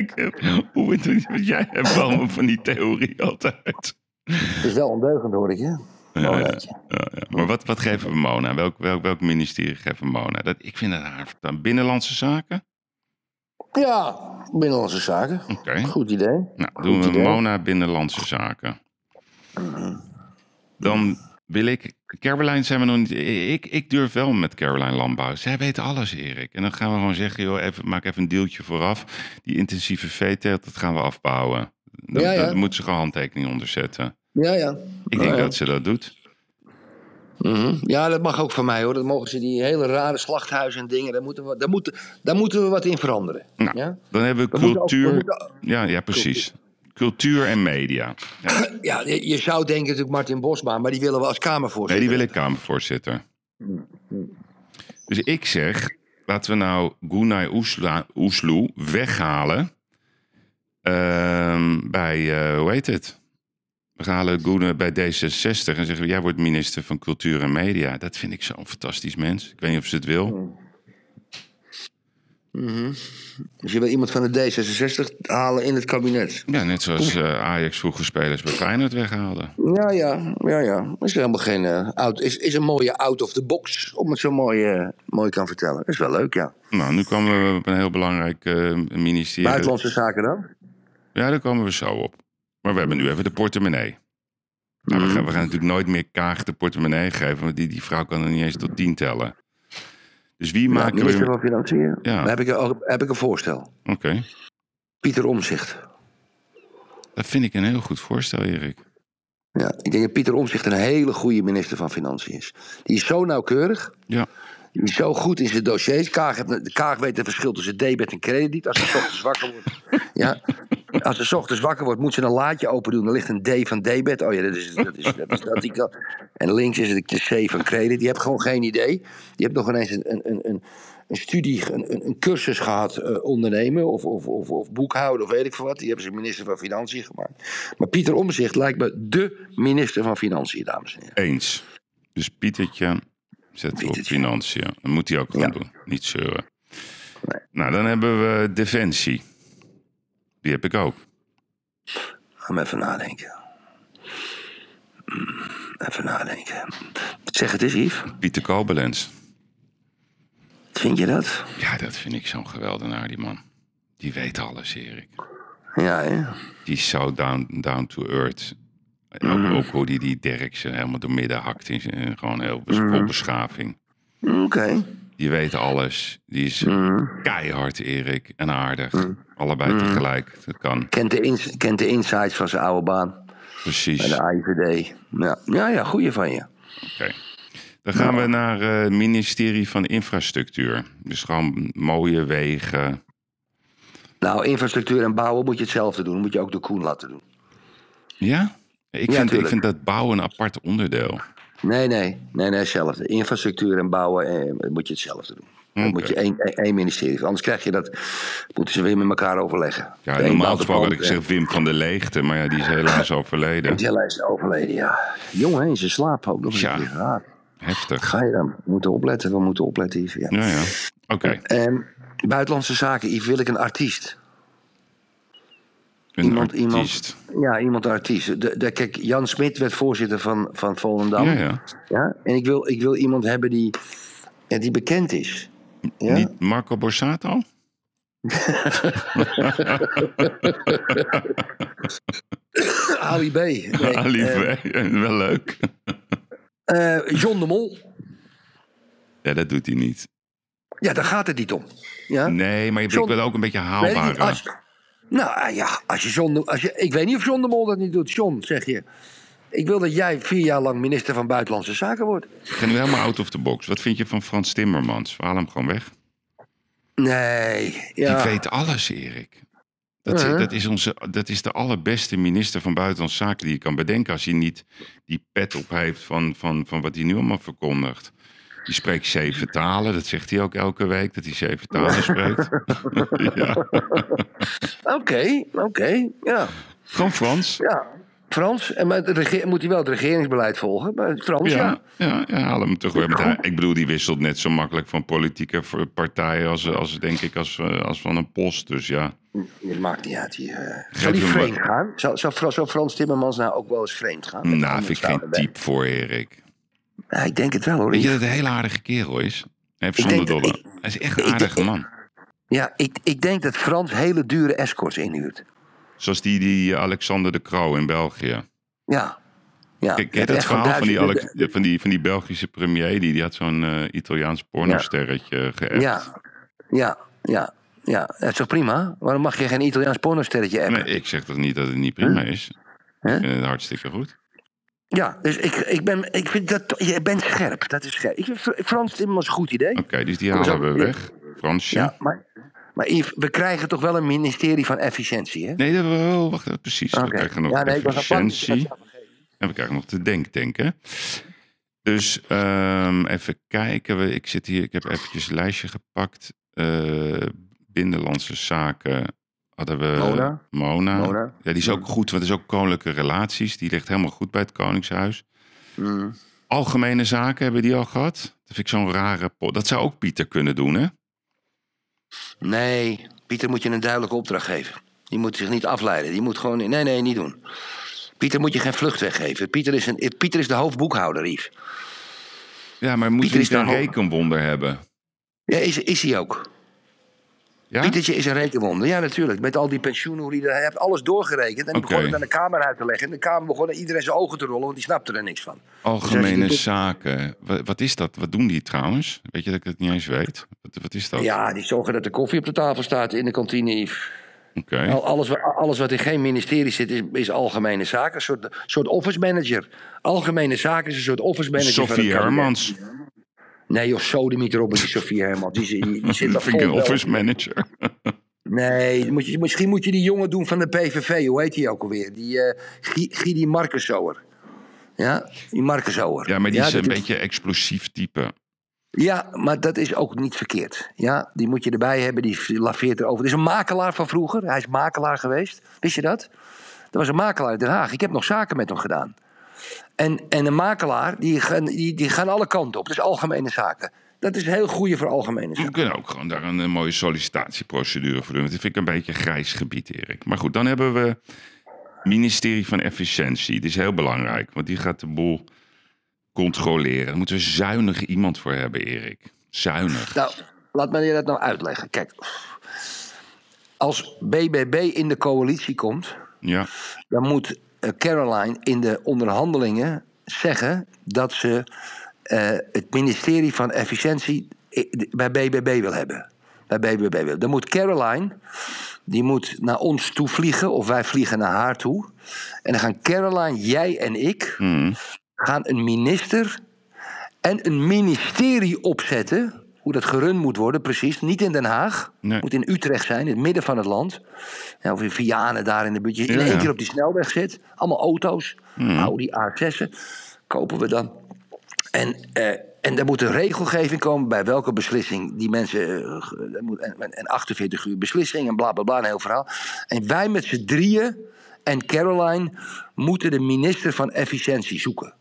Ik- Hoe wat jij hebt wel van die theorie altijd? Het is wel ondeugend, hoor ik, je. Ja, ja, ja, ja. Maar wat, wat geven we Mona? Welk, welk, welk ministerie geven we Mona? Dat, ik vind dat haar dan binnenlandse zaken. Ja, binnenlandse zaken. Oké. Goed idee. Nou, Goed doen we idee. Mona binnenlandse zaken. Dan wil ik. Caroline zijn we nog niet. Ik, ik durf wel met Caroline Landbouw. Zij weet alles, Erik. En dan gaan we gewoon zeggen: joh, even, maak even een deeltje vooraf. Die intensieve veeteelt, dat gaan we afbouwen. Dan, Ja, ja. dan moet ze gewoon handtekening onderzetten. Ja, ja. Ik denk Ja, dat ze dat doet. Mhm. Ja, dat mag ook van mij hoor. Dat mogen ze die hele rare slachthuizen en dingen. Daar moeten we, daar moeten, daar moeten we wat in veranderen. Nou, Ja? Dan hebben we ook- cultuur. Ja, ja, precies. Cultuur en media. Ja. Ja, je zou denken natuurlijk Martin Bosma, maar die willen we als Nee, Kamervoorzitter. die wil ik Kamervoorzitter. Dus ik zeg, laten we nou Gunay Oesloe weghalen ehm, bij, eh, hoe heet het? We halen Gunay bij D66 en zeggen we, jij wordt minister van Cultuur en Media. Dat vind ik zo'n fantastisch mens. Ik weet niet of ze het wil. Mhm. Dus je wil iemand van de D66 halen in het kabinet. Ja, net zoals eh, Ajax vroeger spelers bij Feyenoord weghaalde. Ja, ja, ja, ja. Is helemaal geen eh, out, is, is een mooie out of the box, om het zo mooi, eh, mooi kan vertellen. Is wel leuk, ja. Nou, nu komen we op een heel belangrijk ministerie. Buitenlandse zaken dan? Ja, daar komen we zo op. Maar we hebben nu even de portemonnee. Nou, we, gaan, we gaan natuurlijk nooit meer Kaag de portemonnee geven, want die, die vrouw kan er niet eens tot tien tellen. Dus wie maken minister we... van Financiën. Ja. Heb ik, een- heb ik een voorstel. Oké, Pieter Omzicht. dat vind ik een heel goed voorstel, Erik. Ja, ik denk dat Pieter Omzicht een hele goede minister van Financiën is. Die is zo nauwkeurig. Ja. Zo goed in zijn dossiers. Kaag, heeft- de Kaag weet het verschil tussen debet en krediet. Als ze 's ochtends wakker wordt. Ja. Als ze 's ochtends wakker wordt, moet ze een laadje open doen. Dan ligt een D van debet. Oh ja, dat is dat. Is, dat, is dat die kan. En links is het de C van credit. Die hebt gewoon geen idee. Die hebt nog ineens een, een, een, een, een studie, een, een, een cursus gehad eh, ondernemen. Of, of, of, of boekhouden of weet ik veel wat. Die hebben ze minister van Financiën gemaakt. Maar Pieter Omzicht lijkt me de minister van Financiën, dames en heren. Eens. Dus Pietertje zet op financiën. Dat moet hij ook gewoon Ja. doen. Niet zeuren. Nou, dan hebben we Defensie. Die heb ik ook. Ga maar even nadenken. Hmm, Even nadenken. Zeg het eens, Yves. Pieter Kobelens. Vind je dat? Ja, dat vind ik zo'n geweldenaar, die man. Die weet alles, Erik. Ja, hè? Die is zo down, down to earth. Ook, Mhm. ook hoe die die Derksen helemaal door midden hakt. In zijn, gewoon heel bes- Mhm. vol beschaving. Oké. Die weet alles. Die is Mhm. keihard, Erik. En aardig. Allebei tegelijk. Dat kan. Kent, de ins- kent de insights van zijn oude baan. Bij Precies. de AIVD. Ja, ja, ja goeie van je. Oké. Dan gaan we naar eh, het ministerie van Infrastructuur. Dus gewoon mooie wegen. Nou, infrastructuur en bouwen moet je hetzelfde doen. Moet je ook de Koen laten doen. Ja? Ik, Ja, vind, ik vind dat bouwen een apart onderdeel. Nee, nee. Nee, nee, hetzelfde. Infrastructuur en bouwen eh, moet je hetzelfde doen. Dan moet je één, één- ministerie. Anders krijg je dat. Moeten ze weer met elkaar overleggen. Ja, De normaal gesproken had het ik gezegd Wim van der Leegte. Maar ja, die is helaas overleden. Jella is overleden, ja. Jongen, in zijn slaap ook nog Ja. een keer. Heftig. Ga je dan? We moeten opletten, we moeten opletten, Yves. Ja. Ja, ja. Oké. Ehm, buitenlandse zaken, Yves, wil ik een artiest. Een Iemand- iemand- artiest. Ja, iemand artiest. De, de, kijk, Jan Smit werd voorzitter van, van Volendam. Ja, ja. Ja? En ik wil, ik wil iemand hebben die, ja, die bekend is. Ja? Niet Marco Borsato? Ali B. Nee, Ali eh, B. Wel leuk. eh, John de Mol. Ja, dat doet hij niet. Ja, daar gaat het niet om. Ja? Nee, maar John- wil ook een beetje haalbaar. als, nou ah, ja, als je John, als je, ik weet niet of John de Mol dat niet doet. John, zeg je. Ik wil dat jij vier jaar lang minister van Buitenlandse Zaken wordt. Ik ga nu helemaal out of the box. Wat vind je van Frans Timmermans? Haal hem gewoon weg. Nee, ja. Die weet alles, Erik. Dat, Uh-huh. dat, is onze, dat is de allerbeste minister van Buitenlandse Zaken die je kan bedenken... als hij niet die pet op heeft van, van, van wat hij nu allemaal verkondigt. Die spreekt zeven talen. Dat zegt hij ook elke week, dat hij zeven talen spreekt. Oké, oké, ja. Gewoon Frans. Ja, Frans. En rege- moet hij wel het regeringsbeleid volgen? Maar Frans, ja. Ja, ja, ja, haal hem toch weer. met Ik bedoel, die wisselt net zo makkelijk van politieke partijen als, als denk ik, als, eh, als van een post. Dus ja, Het maakt niet uit. Die, eh Geef zal die vreemd gaan? Zou, zou, Fra- zou Frans Timmermans nou ook wel eens vreemd gaan? Met nou vind ik geen type voor Erik. Ja, ik denk het wel hoor. Weet je dat het een hele aardige kerel is? Ik zonder dollar. Hij is echt een aardige man. Ja, ik, ik denk dat Frans hele dure escorts inhuurt. Zoals die, die Alexander de Croo in België. Ja. ja. Kijk, gewoon verhaal van die, Alex- van, die, van die Belgische premier? Die, die had zo'n eh, Italiaans pornosterretje geëpt. Ja, ja, ja. Ja, dat is toch prima? Waarom mag je geen Italiaans pornosterretje appen? Nee, ik zeg toch niet dat het niet prima is? Huh? Ik vind het hartstikke goed. Ja, dus ik, ik, ben, ik vind dat... Je bent scherp, dat is scherp. Ik vind Fr- Frans Timmermans een goed idee. Oké, dus die halen we weg. Fransje. Ja, maar, maar we krijgen toch wel een ministerie van efficiëntie, hè? Nee, dat, oh, wacht even, precies. We krijgen nog Ja, nee, dat efficiëntie. En we krijgen nog de denktanken. Dus ehm, even kijken. We- Ik, zit hier, ik heb eventjes een lijstje gepakt. Eh, binnenlandse zaken hadden we... Mona. Mona. Mona. Ja, die is ook goed, want het is ook koninklijke relaties. Die ligt helemaal goed bij het Koningshuis. Mm. Algemene zaken hebben die al gehad. Dat vind ik zo'n rare pot. Dat zou ook Pieter kunnen doen, hè? Nee, Pieter moet je een duidelijke opdracht geven. Die moet zich niet afleiden. Die moet gewoon... Nee, nee, niet doen. Pieter moet je geen vluchtweg geven. Pieter is, een, Pieter is de hoofdboekhouder, Yves. Ja, maar moet Pieter niet een rekenwonder hebben? Ja, is, is hij ook. Ja? Pietertje is een rekenwonder. Ja, natuurlijk. Met al die pensioenen, hoe die, hij heeft alles doorgerekend. En Oké. begon het aan de Kamer uit te leggen. En de Kamer begon iedereen zijn ogen te rollen, want die snapte er niks van. Algemene Dus zaken. Wat, wat is dat? Wat doen die trouwens? Weet je dat ik het niet eens weet? Wat, wat is dat? Ja, die zorgen dat de koffie op de tafel staat in de kantine, Alles, alles wat in geen ministerie zit, is, is algemene zaken. Een soort, soort office manager. Algemene zaken is een soort office manager. kabinet. Hermans. Nee joh, sodemiet erop met die Sofie Hermans. Die, zit- die, die zit daar een vol wel. office manager. Nee, moet je, misschien moet je die jongen doen van de PVV. Hoe heet die ook alweer? Die eh Gie- Gidi Markensower. Ja, die. Ja, maar die is een beetje explosief type. Ja, maar dat is ook niet verkeerd. Ja, die moet je erbij hebben, die laveert erover. Het is een makelaar van vroeger. Hij is makelaar geweest. Wist je dat? Dat was een makelaar in Den Haag. Ik heb nog zaken met hem gedaan. En, en een makelaar, die gaan, die, die gaan alle kanten op. Dat is algemene zaken. Dat is heel goede voor algemene We zaken. kunnen ook gewoon daar een, mooie sollicitatieprocedure voor doen. Want dat vind ik een beetje grijs gebied, Erik. Maar goed, dan hebben we ministerie van Efficiëntie. Die is heel belangrijk, want die gaat de boel controleren. Daar moeten we zuinig iemand voor hebben, Erik. Zuinig. Nou, laat me je dat nou uitleggen. Kijk, als BBB in de coalitie komt, Ja, dan moet Caroline in de onderhandelingen zeggen dat ze eh, het ministerie van Efficiëntie i- bij BBB wil hebben. Bij BBB wil. Dan moet Caroline, die moet naar ons toe vliegen, of wij vliegen naar haar toe. En dan gaan Caroline, jij en ik, Mhm. gaan een minister en een ministerie opzetten. Hoe dat gerund moet worden, precies. Niet in Den Haag. Nee. Moet in Utrecht zijn, in het midden van het land. Ja, of in Vianen daar in de buurt. In Ja, één ja. keer op die snelweg zit. Allemaal auto's. Audi A6'en. Kopen we dan. En, eh, en er moet een regelgeving komen bij welke beslissing die mensen. en- en 48 uur beslissing en bla bla bla, een heel verhaal. En wij met z'n drieën en Caroline moeten de minister van Efficiëntie zoeken.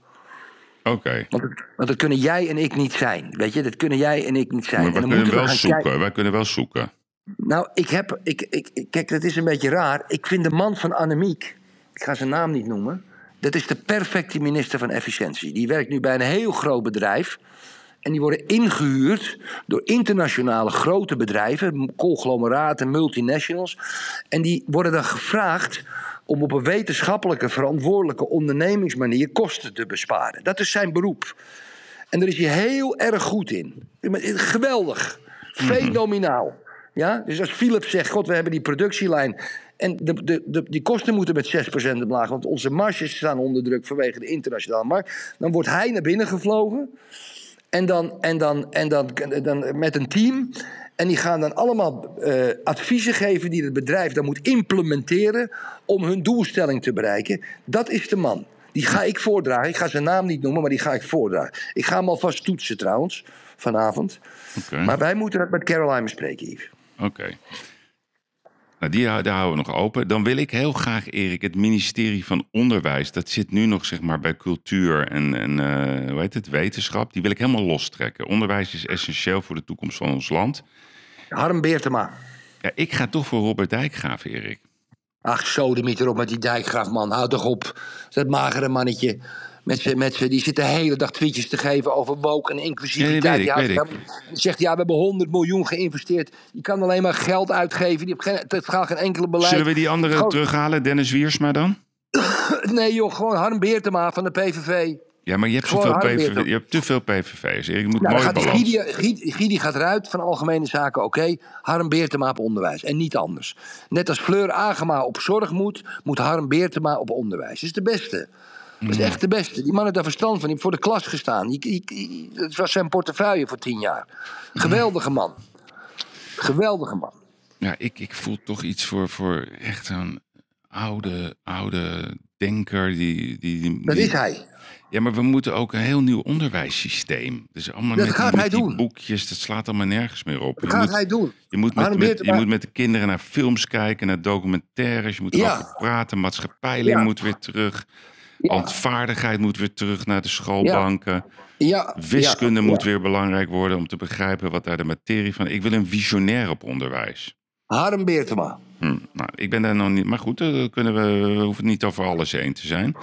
Oké. Want, dat kunnen jij en ik niet zijn. Weet je, dat kunnen jij en ik niet zijn. Maar En wij dan kunnen we wel zoeken. kijken- Wij kunnen wel zoeken. Nou, ik heb. Ik, ik, ik- kijk, dat is een beetje raar. Ik vind de man van Annemiek. Ik ga zijn naam niet noemen. Dat is de perfecte minister van Efficiëntie. Die werkt nu bij een heel groot bedrijf. En die worden ingehuurd door internationale grote bedrijven, conglomeraten, multinationals. En die worden dan gevraagd om op een wetenschappelijke, verantwoordelijke ondernemingsmanier kosten te besparen. Dat is zijn beroep. En daar is hij heel erg goed in. Geweldig. Fenomenaal. Ja? Dus als Philips zegt, god, we hebben die productielijn... en de, de, de, die kosten moeten met 6% omlaag... want onze marges staan onder druk vanwege de internationale markt... dan wordt hij naar binnen gevlogen... En dan, en dan, en dan, dan met een team. En die gaan dan allemaal eh, adviezen geven die het bedrijf dan moet implementeren om hun doelstelling te bereiken. Dat is de man. Die ga ik voordragen. Ik ga zijn naam niet noemen, maar die ga ik voordragen. Ik ga hem alvast toetsen trouwens, vanavond. Maar wij moeten dat met Caroline bespreken, Yves. Oké. Nou, die, daar houden we nog open. Dan wil ik heel graag, Erik, het ministerie van Onderwijs. Dat zit nu nog zeg maar, bij cultuur en, en eh, hoe heet het, wetenschap. Die wil ik helemaal lostrekken. Onderwijs is essentieel voor de toekomst van ons land. Harm Beertema. Ja, ik ga toch voor Robert Dijkgraaf, Erik. Ach, sodemiet erop met die dijkgraaf, man. Houd toch op. Dat magere mannetje. Met z'n, met z'n, die zit de hele dag tweetjes te geven over woke en inclusiviteit. Weet ik, weet ik. Dan zegt ja, we hebben 100 miljoen geïnvesteerd. Je kan alleen maar geld uitgeven. Die heeft geen, het gaat geen enkele beleid. Zullen we die andere terughalen, Dennis Wiersma dan? Nee joh, gewoon Harm Beertema van de PVV. Ja, maar je hebt, zoveel PVV, je hebt te veel PVV's. Je moet Nou, mooi gaat. Gidi, Gidi, Gidi gaat eruit van algemene zaken, oké. Harm Beertema op onderwijs en niet anders. Net als Fleur Agema op zorg moet, moet Harm Beertema op onderwijs. Dat is de beste. Dat is echt de beste. Die man heeft daar verstand van. Die heeft voor de klas gestaan. Die, die, die- dat was zijn portefeuille voor tien jaar. Geweldige man. Geweldige man. Ja, ik, ik voel toch iets voor, voor echt zo'n oude, oude denker. Die, die, die, Dat is hij. Ja, maar we moeten ook een heel nieuw onderwijssysteem. Dus allemaal Dat met, gaat die, hij die doen. boekjes, dat slaat allemaal nergens meer op. Dat je, gaat moet, hij doen. je, moet met, met- je moet met de kinderen naar films kijken, naar documentaires. Je moet Ja. erover praten. Maatschappijleer Ja. moet weer terug. Ja. Handvaardigheid moet weer terug naar de schoolbanken. Ja, Wiskunde moet weer belangrijk worden om te begrijpen wat daar de materie van. Ik wil een visionair op onderwijs. Harm Beertema. Hm, nou, ik ben daar nog niet. Maar goed, dan kunnen we, we hoeven het niet over alles heen te zijn.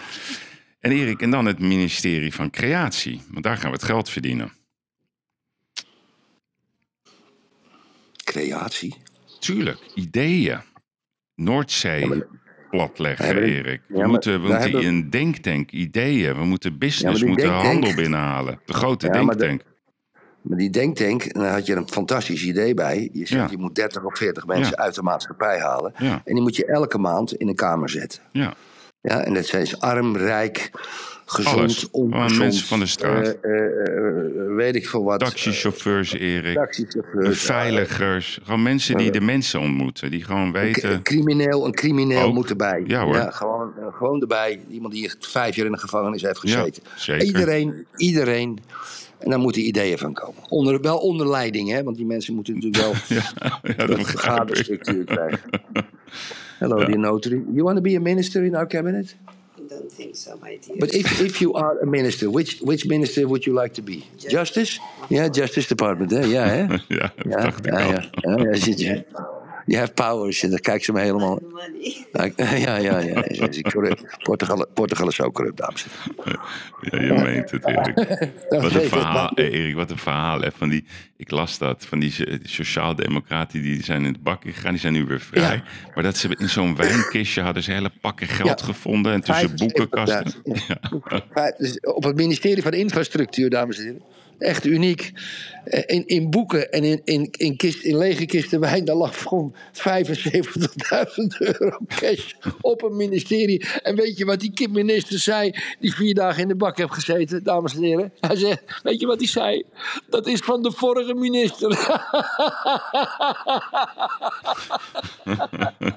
En Erik, en dan het ministerie van Creatie. Want daar gaan we het geld verdienen. Creatie. Tuurlijk, ideeën. Noordzee platleggen, Ja, maar- Erik. We ja, moeten, moeten hebben- een denktank, ideeën. We moeten business, Ja, die moeten denktank- handel binnenhalen. De grote Ja, maar de- denktank. Maar die denktank, daar had je een fantastisch idee bij. Je zegt, je moet 30 of 40 mensen uit de maatschappij halen. En die moet je elke maand in een kamer zetten. Ja. Ja, en dat zijn arm, rijk, gezond, Alles. Gewoon ongezond. mensen van de straat. eh, eh, eh, weet ik veel wat. Taxichauffeurs, Erik. Taxichauffeurs. Beveiligers. Gewoon mensen die de mensen ontmoeten. Die gewoon Een weten... crimineel, een crimineel Ook. moet erbij. Ja, hoor. gewoon, eh, gewoon erbij. Iemand die echt vijf jaar in de gevangenis heeft Ja, gezeten. zeker. Iedereen, iedereen. En daar moeten ideeën van komen. Onder, wel onder leiding, hè? Want die mensen moeten natuurlijk wel Ja, ja, dat een vergaderstructuur krijgen. Hello, dear notary. You want to be a minister in our cabinet? I don't think so, my dear. But if, if you are a minister, which, which minister would you like to be? Justice? yeah, Justice Department, hè? Ja, hè? Ja, dat Ja, dacht ik ja, al. ja. ja, ja zit je. You have powers. En dan kijkt ze me helemaal... Money. Ja, ja, ja. ja. Ze is corrupt. Portugal, Portugal is ook corrupt, dames en heren. Ja, je meent het, Erik. Wat een verhaal, Erik, wat een verhaal. Hè, van die, ik las dat, van die so- sociaaldemocraten die zijn in het bakje gegaan, die zijn nu weer vrij. Ja. Maar dat ze in zo'n wijnkistje hadden ze hele pakken geld Ja. gevonden en tussen 75.000. boekenkasten. Ja, dus op het ministerie van Infrastructuur, dames en heren. Echt uniek. Eh, In, in boeken en in, in, in, kist, in lege kisten wijn, daar lag gewoon 75.000 euro cash op een ministerie. En weet je wat die Kip minister zei, die vier dagen in de bak heeft gezeten, dames en heren? Hij zei, weet je wat hij zei? Dat is van de vorige minister.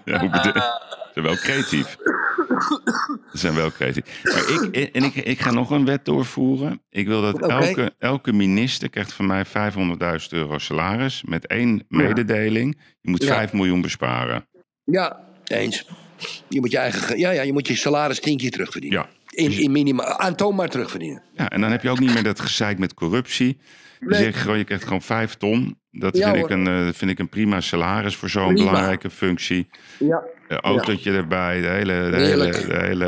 Ja, zijn wel creatief. Ze zijn wel creatief. Maar ik, en ik, ik ga nog een wet doorvoeren. Ik wil dat elke, elke minister krijgt van mij 500.000 euro salaris. Met één mededeling. Je moet Ja. 5 miljoen besparen. Ja, eens. Je moet je eigen, ge- ja, ja, je moet je salaris tien keer terugverdienen. Ja. In, in minima, aantoonbaar terugverdienen. Ja, en dan heb je ook niet meer dat gezeik met corruptie. Je, Nee. zegt gewoon, je krijgt gewoon 5 ton. Dat Ja, vind, ik een, eh, vind ik een prima salaris voor zo'n belangrijke functie. Ja. Een autootje erbij, de hele, de hele, de hele,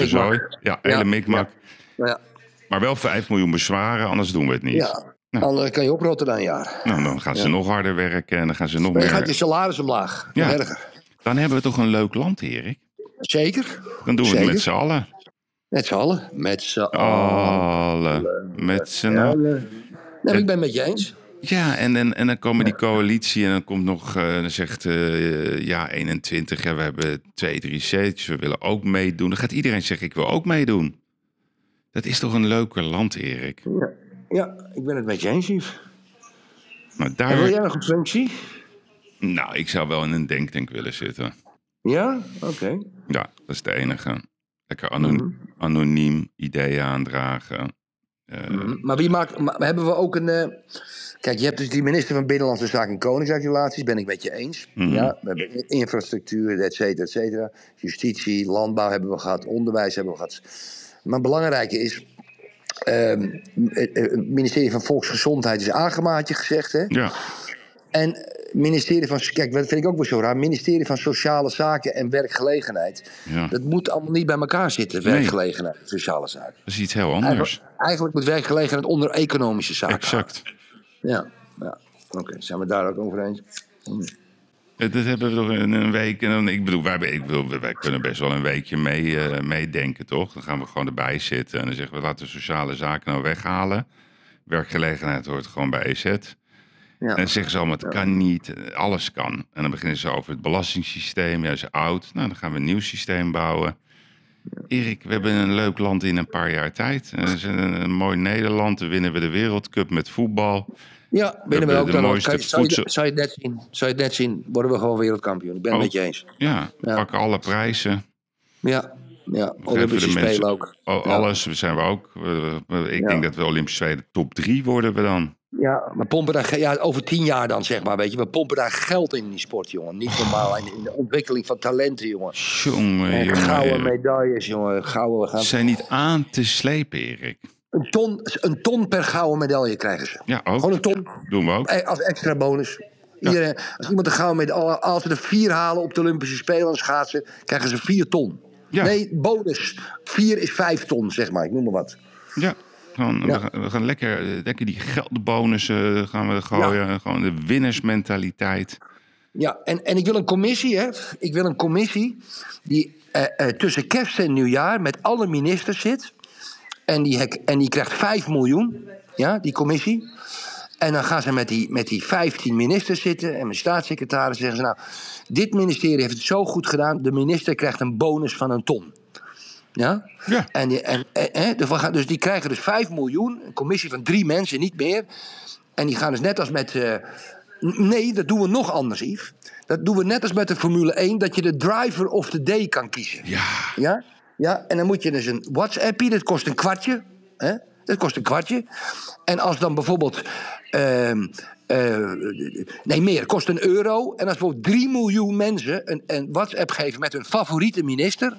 eh, zooi. Ja, hele mikmak. Ja. Maar wel 5 miljoen bezwaren, anders doen we het niet. Ja, anders kan je oprotten na een jaar. Nou, dan gaan ze nog harder werken en dan gaan ze nog Dan gaat je meer. salaris omlaag. Ja. Erger. Dan hebben we toch een leuk land, Erik? Zeker. Dan doen we het met z'n allen. Met z'n allen. Met z'n allen. Met z'n allen. Nee, maar ik ben het met je eens. Ja, en, en, en dan komen die coalitie en dan komt nog, eh, dan zegt eh, ja 21, ja, we hebben twee, drie zetels, we willen ook meedoen. Dan gaat iedereen zeggen, ik wil ook meedoen. Dat is toch een leuker land, Erik? Ja, ja ik ben het met je eens, Yves. Maar En wil daar, jij nog een functie? nou, ik zou wel in een denktank willen zitten. Ja? Oké. Ja, dat is de enige. Lekker ano- anoniem ideeën aandragen. Eh, Mhm. Maar wie maakt. Maar hebben we ook een. Kijk, je hebt dus die minister van Binnenlandse Zaken en Koningsrijksrelaties, ben ik met je eens. Mhm. Ja, we hebben infrastructuur, et cetera, et cetera. Justitie, landbouw hebben we gehad, onderwijs hebben we gehad. Maar het belangrijke is. ehm, het ministerie van Volksgezondheid is aangemaakt, had je gezegd. Hè? Ja, En het ministerie van. Kijk, dat vind ik ook wel zo raar. ministerie van Sociale Zaken en Werkgelegenheid. ja, Dat moet allemaal niet bij elkaar zitten, werkgelegenheid en sociale zaken. dat is iets heel anders. Eigenlijk, eigenlijk moet werkgelegenheid onder economische zaken. Exact. Ja, ja. oké. Zijn we daar ook over eens? Dat hebben we toch in een week. En dan, ik bedoel, wij, ik bedoel, wij kunnen best wel een weekje mee, eh, meedenken, toch? Dan gaan we gewoon erbij zitten en dan zeggen we laten we sociale zaken nou weghalen. Werkgelegenheid hoort gewoon bij EZ. Ja. En dan zeggen ze allemaal, het kan niet, alles kan. En dan beginnen ze over het belastingssysteem. Ja, is oud. Nou, dan gaan we een nieuw systeem bouwen. Erik, we hebben een leuk land in een paar jaar tijd. Eh, een, een mooi Nederland. Dan winnen we de Wereldcup met voetbal. Ja, binnen we ook de dan. mooiste je- Zou je, zou je het net zien? Zou je het net zien? Worden we gewoon wereldkampioen? Ik ben het Oh. met je eens. Ja, we Ja. pakken alle prijzen. Ja, ja. Olympische mensen- Spelen ook. Oh. Alles zijn we ook. We- we- Ik denk dat we Olympische Spelen top 3 worden we dan. Ja, we pompen daar, ja, over tien jaar dan, zeg maar, weet je. We pompen daar geld in, die sport, jongen. Niet normaal. In, de ontwikkeling van talenten, jongen. Jongen, En jongen. gouden medailles, jongen. Gouden, we gaan... Ze zijn niet aan te slepen, Erik. Een ton, een ton per gouden medaille krijgen ze. Ja, ook. Gewoon een ton. Doen we ook. Eh, Als extra bonus. Iedereen, als iemand een gouden medaille, als ze er vier halen op de Olympische Spelen en schaatsen, krijgen ze vier ton. Ja. Nee, bonus. Vier is vijf ton, zeg maar. Ik noem maar wat. Ja. Gewoon, Ja. We, gaan, we gaan lekker, lekker die geldbonussen gaan we gooien. Gewoon de winnersmentaliteit. Ja, en, en ik wil een commissie, hè. Ik wil een commissie die eh, eh, tussen kerst en nieuwjaar met alle ministers zit. En die, hek- en die krijgt 5 miljoen. ja, die commissie. En dan gaan ze met die, met die 15 ministers zitten en met staatssecretaris zeggen ze nou, dit ministerie heeft het zo goed gedaan, de minister krijgt een bonus van een ton. Ja? Ja. En, die- en, en- hè, dus we gaan- dus die krijgen dus 5 miljoen, een commissie van drie mensen, niet meer. En die gaan dus net als met. eh, nee, dat doen we nog anders, Yves. Dat doen we net als met de Formule 1, dat je de driver of the day kan kiezen. Ja, Ja? Ja? En dan moet je dus een WhatsAppie, dat kost een kwartje. Hè? Dat kost een kwartje. En als dan bijvoorbeeld. ehm, eh, nee, meer, het kost een euro. En als bijvoorbeeld 3 miljoen mensen een, een WhatsApp geven met hun favoriete minister.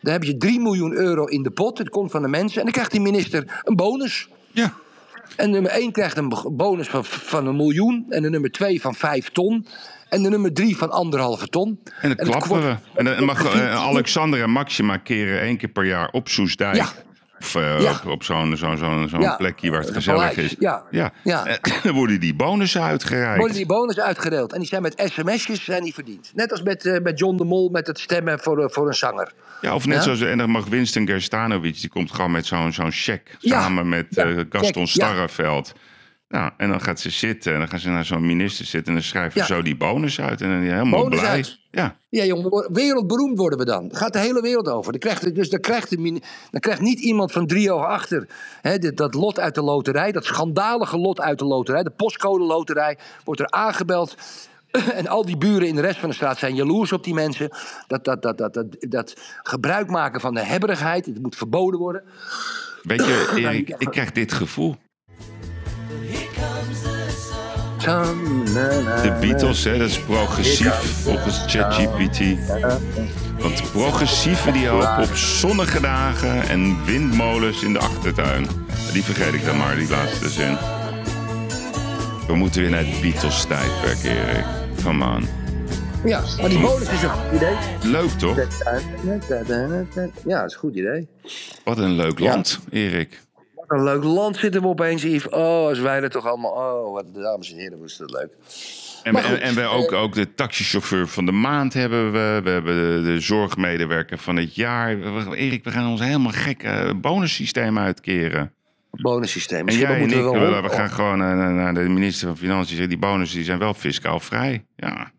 Dan heb je 3 miljoen euro in de pot. Het komt van de mensen. En dan krijgt die minister een bonus. ja. En nummer 1 krijgt een bonus van, van een miljoen. En de nummer 2 van 5 ton. En de nummer 3 van anderhalve ton. En het klappen. En dan mag eh, Alexander en Maxima keren één keer per jaar op Soesdijk. Ja. Of eh, Ja. op, op zo'n zo'n zo'n zo'n Ja. plekje waar het gezellig is. ja. ja. Ja. En dan worden die bonussen uitgereikt. worden die bonussen uitgedeeld. En die zijn met sms'jes zijn die verdiend. Net als met, eh, met John de Mol met het stemmen voor, eh, voor een zanger. Ja, of net zoals, en dan mag Winston Gerstanovic, die komt gewoon met zo'n zo'n check. Ja. Samen met eh, Gaston check, ja. Nou, en dan gaat ze zitten en dan gaan ze naar zo'n minister zitten en dan schrijven Ja. ze zo die bonus uit. En dan is helemaal Bonus blij. uit. Ja, Ja, jongen, wereldberoemd worden we dan. Gaat de hele wereld over. Dan krijgt, dus dan krijgt, de, dan krijgt niet iemand van drie ogen achter hè, dit, dat lot uit de loterij, dat schandalige lot uit de loterij, de postcode loterij, wordt er aangebeld. En al die buren in de rest van de straat zijn jaloers op die mensen. Dat, dat, dat, dat, dat, dat gebruik maken van de hebberigheid, het moet verboden worden. weet je, Erik, ik krijg dit gevoel. De Beatles, hè, dat is progressief volgens ChatGPT. Want progressieven die hopen op zonnige dagen en windmolens in de achtertuin. Die vergeet ik dan maar, die laatste zin. We moeten weer naar het Beatles-tijdperk, Erik. Come on. Ja, maar die bonus is een goed idee. Leuk toch? Ja, dat is een goed idee. Wat een leuk land, Erik. Een leuk land zitten we opeens, Yves. Oh, als wij er toch allemaal... Oh, wat, dames en heren, wat is dat leuk. En, Maar en, goed, en we ook, ook de taxichauffeur van de maand hebben we. We hebben de, de zorgmedewerker van het jaar. We- Erik, we gaan ons helemaal gekke bonussysteem uitkeren. Bonussysteem. En jij en ik, we we, wel... we gaan gewoon eh, naar, naar de minister van Financiën. zeggen, Die bonussen die zijn wel fiscaal vrij. Ja,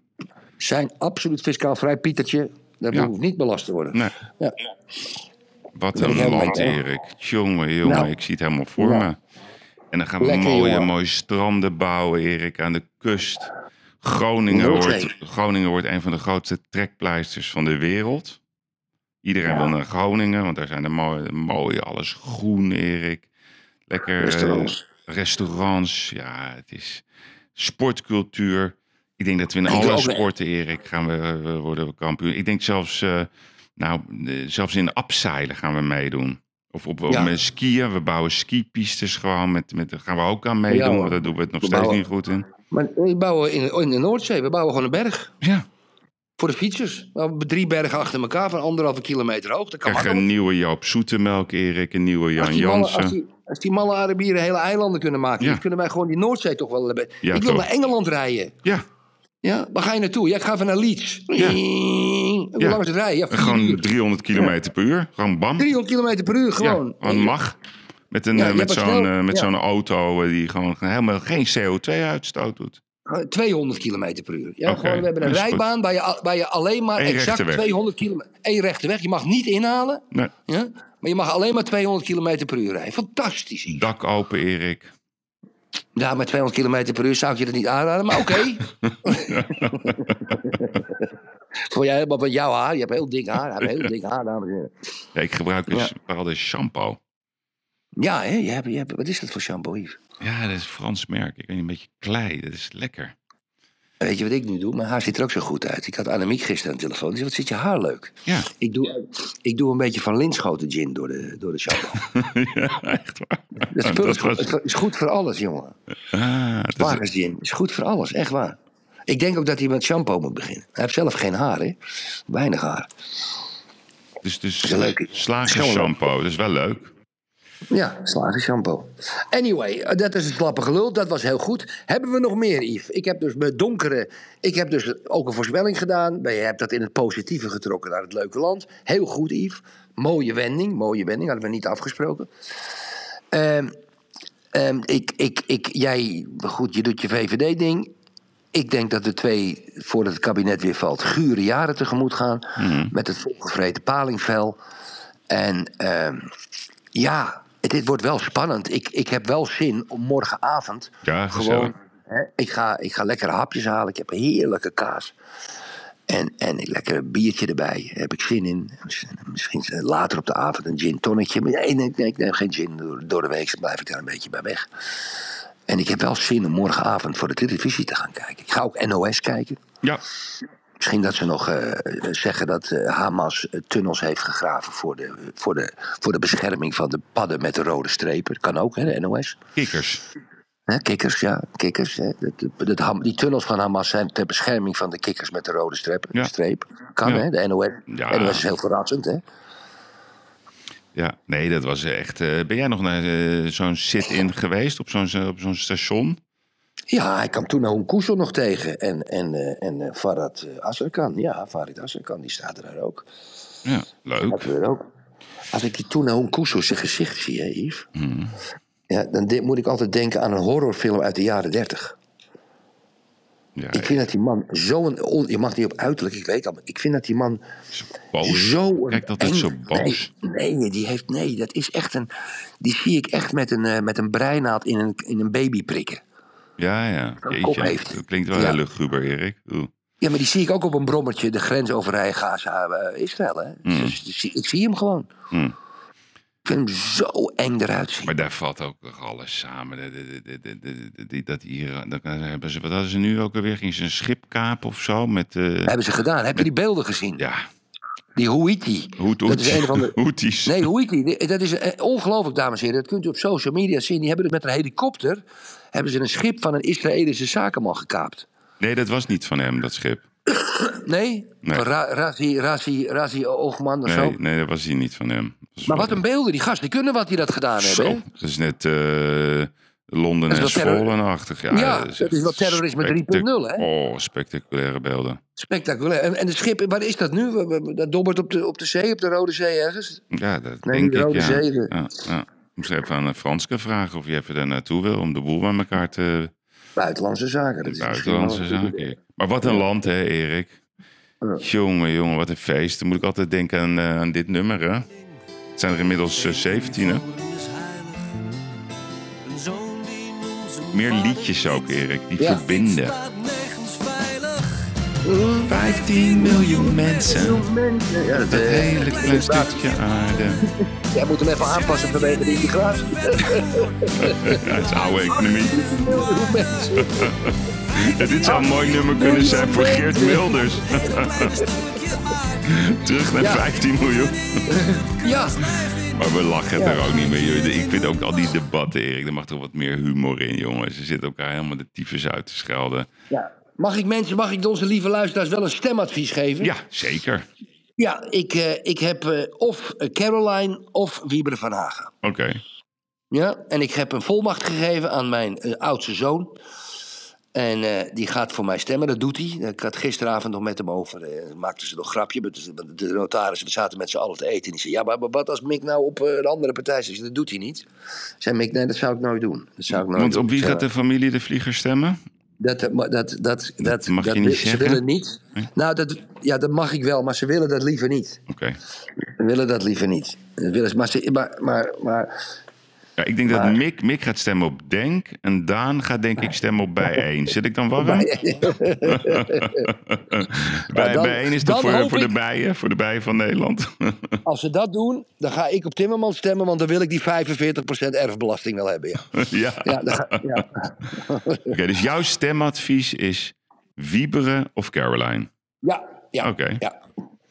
zijn absoluut fiscaal vrij, Pietertje. Dat Ja. hoeft niet belast te worden. nee. Ja. Wat een land. Erik. Jongen, jongen, Nou. ik zie het helemaal voor Nou. me. En dan gaan we Lekker, mooie, jongen. mooie stranden bouwen, Erik, aan de kust. Groningen wordt, Groningen wordt een van de grootste trekpleisters van de wereld. Iedereen Ja. wil naar Groningen, want daar zijn de mooie, mooie alles groen, Erik. Lekker eh, Restaurants. restaurants, ja, het is sportcultuur. Ik denk dat we in Ik alle sporten, Erik, gaan we, we worden we kampioen. Ik denk zelfs, eh, nou, eh, zelfs in abseilen gaan we meedoen. Of op, Ja. met skiën. We bouwen skipistes gewoon. Met, met, daar gaan we ook aan meedoen. Ja, daar doen we het nog We steeds bouwen- niet goed in. Maar we bouwen in, in de Noordzee, we bouwen gewoon een berg. Ja. Voor de fietsers. Hebben drie bergen achter elkaar van anderhalve kilometer hoog. Dat kan Krijg een nieuwe Joop Zoetemelk, Erik. Een nieuwe Jan malle, als, Jansen. die, als die malle Arabieren hele eilanden kunnen maken, Ja. dan kunnen wij gewoon die Noordzee toch wel hebben. Ja, ik wil toch. naar Engeland rijden. Ja, Ja, waar ga je naartoe? Ja, ik ga even naar Leeds. Ja. Hoe Ja. lang is het rijden? Ja, gewoon uur. 300 kilometer per uur. Gewoon bam. 300 kilometer per uur Ja, gewoon. gewoon mag. Met, een, Ja, eh, met zo'n eh, met Ja. zo'n auto eh, die gewoon helemaal geen CO2-uitstoot doet. Gewoon 200 kilometer per uur. Ja, gewoon, we hebben een rijbaan waar je, waar je alleen maar Eén exact rechte weg. 200 kilometer... één rechte weg. Je mag niet inhalen, Nee, ja? maar je mag alleen maar 200 kilometer per uur rijden. Fantastisch. Dak open, Erik. Ja, met 200 kilometer per uur zou ik je dat niet aanraden, maar oké. Voor jij, maar van jouw haar, je hebt heel dik haar. Hij heeft heel dik haar, dames en heren. Ja, ik gebruik een Ja. bepaalde shampoo. Ja, hè? Je hebt, je hebt, wat is dat voor shampoo, Yves? Ja, dat is een Frans merk. Ik weet niet, een beetje klei. Dat is lekker. Weet je wat ik nu doe? Mijn haar ziet er ook zo goed uit. Ik had Annemiek gisteren aan de telefoon. Die zei, wat zit je haar leuk? Ja, Ik doe, ik doe een beetje van linschoten gin door de, door de shampoo. ja echt waar. Dat spul is, was- goed, het is goed voor alles, jongen. Ah, dat is- gin is goed voor alles, echt waar. Ik denk ook dat hij met shampoo moet beginnen. Hij heeft zelf geen haar, hè? Weinig haar. dus dus een leuke- slagen shampoo. Dat is wel leuk. Ja, slagen shampoo. Anyway, eh, dat is een slappe gelul. Dat was heel goed. Hebben we nog meer, Yves? Ik heb dus met donkere... Ik heb dus ook een voorspelling gedaan. Je hebt dat in het positieve getrokken naar het leuke land. Heel goed, Yves. Mooie wending. Mooie wending. Hadden we niet afgesproken. Ehm, Ehm, ik, ik, ik, jij, goed, je doet je VVD-ding. Ik denk dat de twee, voordat het kabinet weer valt, gure jaren tegemoet gaan. Mhm. Met het volgevreten palingvel. En ehm, ja, het, dit wordt wel spannend. Ik, ik heb wel zin om morgenavond Ja, gewoon. Hè, ik, ga, ik ga lekkere hapjes halen. Ik heb een heerlijke kaas. En, en een lekker biertje erbij. Daar heb ik zin in. Misschien later op de avond een gin tonnetje. Maar nee, nee, nee, ik neem geen gin door, door de week. Dan blijf ik daar een beetje bij weg. En ik heb wel zin om morgenavond voor de televisie te gaan kijken. Ik ga ook NOS kijken. Ja, Misschien dat ze nog eh, zeggen dat eh, Hamas eh, tunnels heeft gegraven voor de, voor, de, voor de bescherming van de padden met de rode strepen. Kan ook, hè, de NOS. kikkers. Hè, kikkers, ja, kikkers. Hè. Die tunnels van Hamas zijn ter bescherming van de kikkers met de rode streep. Ja. streep. Kan, Ja. hè? De NOS, Ja. NOS is heel verrassend, hè? Ja, nee, dat was echt... ben jij nog naar zo'n sit-in geweest op zo'n op zo'n station? Ja, hij kwam toen Nahum Koesel nog tegen. En, en, eh, en eh, Farad eh, Azarkan. Ja, Farid Azarkan, die staat er daar ook. Ja, leuk. ook. Als ik die toen Nahum Koesel zijn gezicht zie, hè, Yves? Mhm. Ja, dan de- moet ik altijd denken aan een horrorfilm uit de jaren dertig. Ja, Ik vind dat die man zo'n... on- Je mag niet op uiterlijk, ik weet al. maar Ik vind dat die man boos. zo... Kijk, dat is zo boos. Nee, nee, die heeft... Nee, dat is echt een... Die zie ik echt met een, met een breinaald in een, in een baby prikken. Ja, ja. Een kop heeft. dat klinkt wel Ja. heel luguber, Erik. Oeh. Ja, maar die zie ik ook op een brommertje de grens overrijden Gaza-Israël. hè. Mm. Dus die zie- ik zie hem gewoon. Mm. Ik vind hem zo eng eruit zien. Maar daar valt ook nog alles samen. De, de- die- dat hebben ze, wat hadden ze nu ook alweer? Gingen ze een schip kapen of zo? Met, eh, hebben ze gedaan. Heb je die beelden gezien? ja, Die Houthi. Dat is een van de... Houthis. Nee, Houthi. Dat is eh, ongelooflijk, dames en heren. Dat kunt u op social media zien. Die hebben dus met een helikopter... hebben ze een schip van een Israëlische zakenman gekaapt. Nee, dat was niet van hem, dat schip. Nee? Nee. Ra Razi, Razi, Razi Oogman of Nee, zo. nee, dat was hij niet van hem. Dat Maar wat een beelden. Die gasten kunnen wat die dat gedaan hebben. Zo, hè? dat is net eh, Londen Dat en Zwolle-achtig. Ja, Ja, dat is wel terrorisme spectac- 3.0, hè? Oh, spectaculaire beelden. Spectaculair. En, en het schip, waar is dat nu? Dat dobbert op de, op de zee, op de Rode Zee ergens? Ja, dat Nee, denk de ik, Rode ja. Zee, de- ja, ja. Ik moest even aan een Franske vragen of je even daar naartoe wil... om de boel bij elkaar te... Buitenlandse zaken. Dat is Buitenlandse zaken. Maar wat een land, hè, Erik? Jongen, jongen, wat een feest. Dan moet ik altijd denken aan, eh, aan dit nummer, hè? Het zijn er inmiddels eh, 17, hè? Meer liedjes ook, Erik, die Ja. verbinden. 15 miljoen mensen. Ja, dat, Dat eh, hele klein stukje aarde. Jij moet hem even aanpassen vanwege de integratie. Ja, het is oude economie. Ja, dit zou een mooi nummer kunnen zijn voor Geert Wilders. Terug naar Ja. 15 miljoen. Ja, Maar we lachen er ook niet meer. Ik vind ook al die debatten, Erik, er mag toch wat meer humor in, jongen. Ze zitten elkaar helemaal de tyfus uit te schelden. ja. Mag ik mensen, mag ik onze lieve luisteraars wel een stemadvies geven? Ja, zeker. Ja, ik, eh, ik heb eh, of eh, Caroline of Wieberen van Hagen. Oké. Ja, en ik heb een volmacht gegeven aan mijn oudste zoon. En die gaat voor mij stemmen, dat doet hij. Ik had gisteravond nog met hem over, maakten ze nog een grapje. De, notaris, we zaten met z'n allen te eten. En die zei, ja, maar, maar wat als Mick nou op een andere partij zit? Dat doet hij niet. Zei Mick, nee, dat zou ik nooit doen. Dat zou ik nooit Want doen. op wie gaat de familie de vlieger stemmen? Dat, dat, dat, dat, mag dat je niet zeggen? Ze willen niet. Nou, dat, ja, dat mag ik wel, maar ze willen dat liever niet. Oké. Ze willen dat liever niet. Willen maar, ze, maar, maar, maar Ja, ik denk dat Mick, Mick gaat stemmen op Denk en Daan gaat denk ik stemmen op Bijeen. Zit ik dan warm? bij, dan- bijeen is toch voor, voor de bijen, voor de bijen van Nederland. Als ze dat doen, dan ga ik op Timmermans stemmen, want dan wil ik die 45% erfbelasting wel hebben. Ja, ja. ja, ja. Oké, dus jouw stemadvies is Wieberen of Caroline? ja, ja, Oké. ja,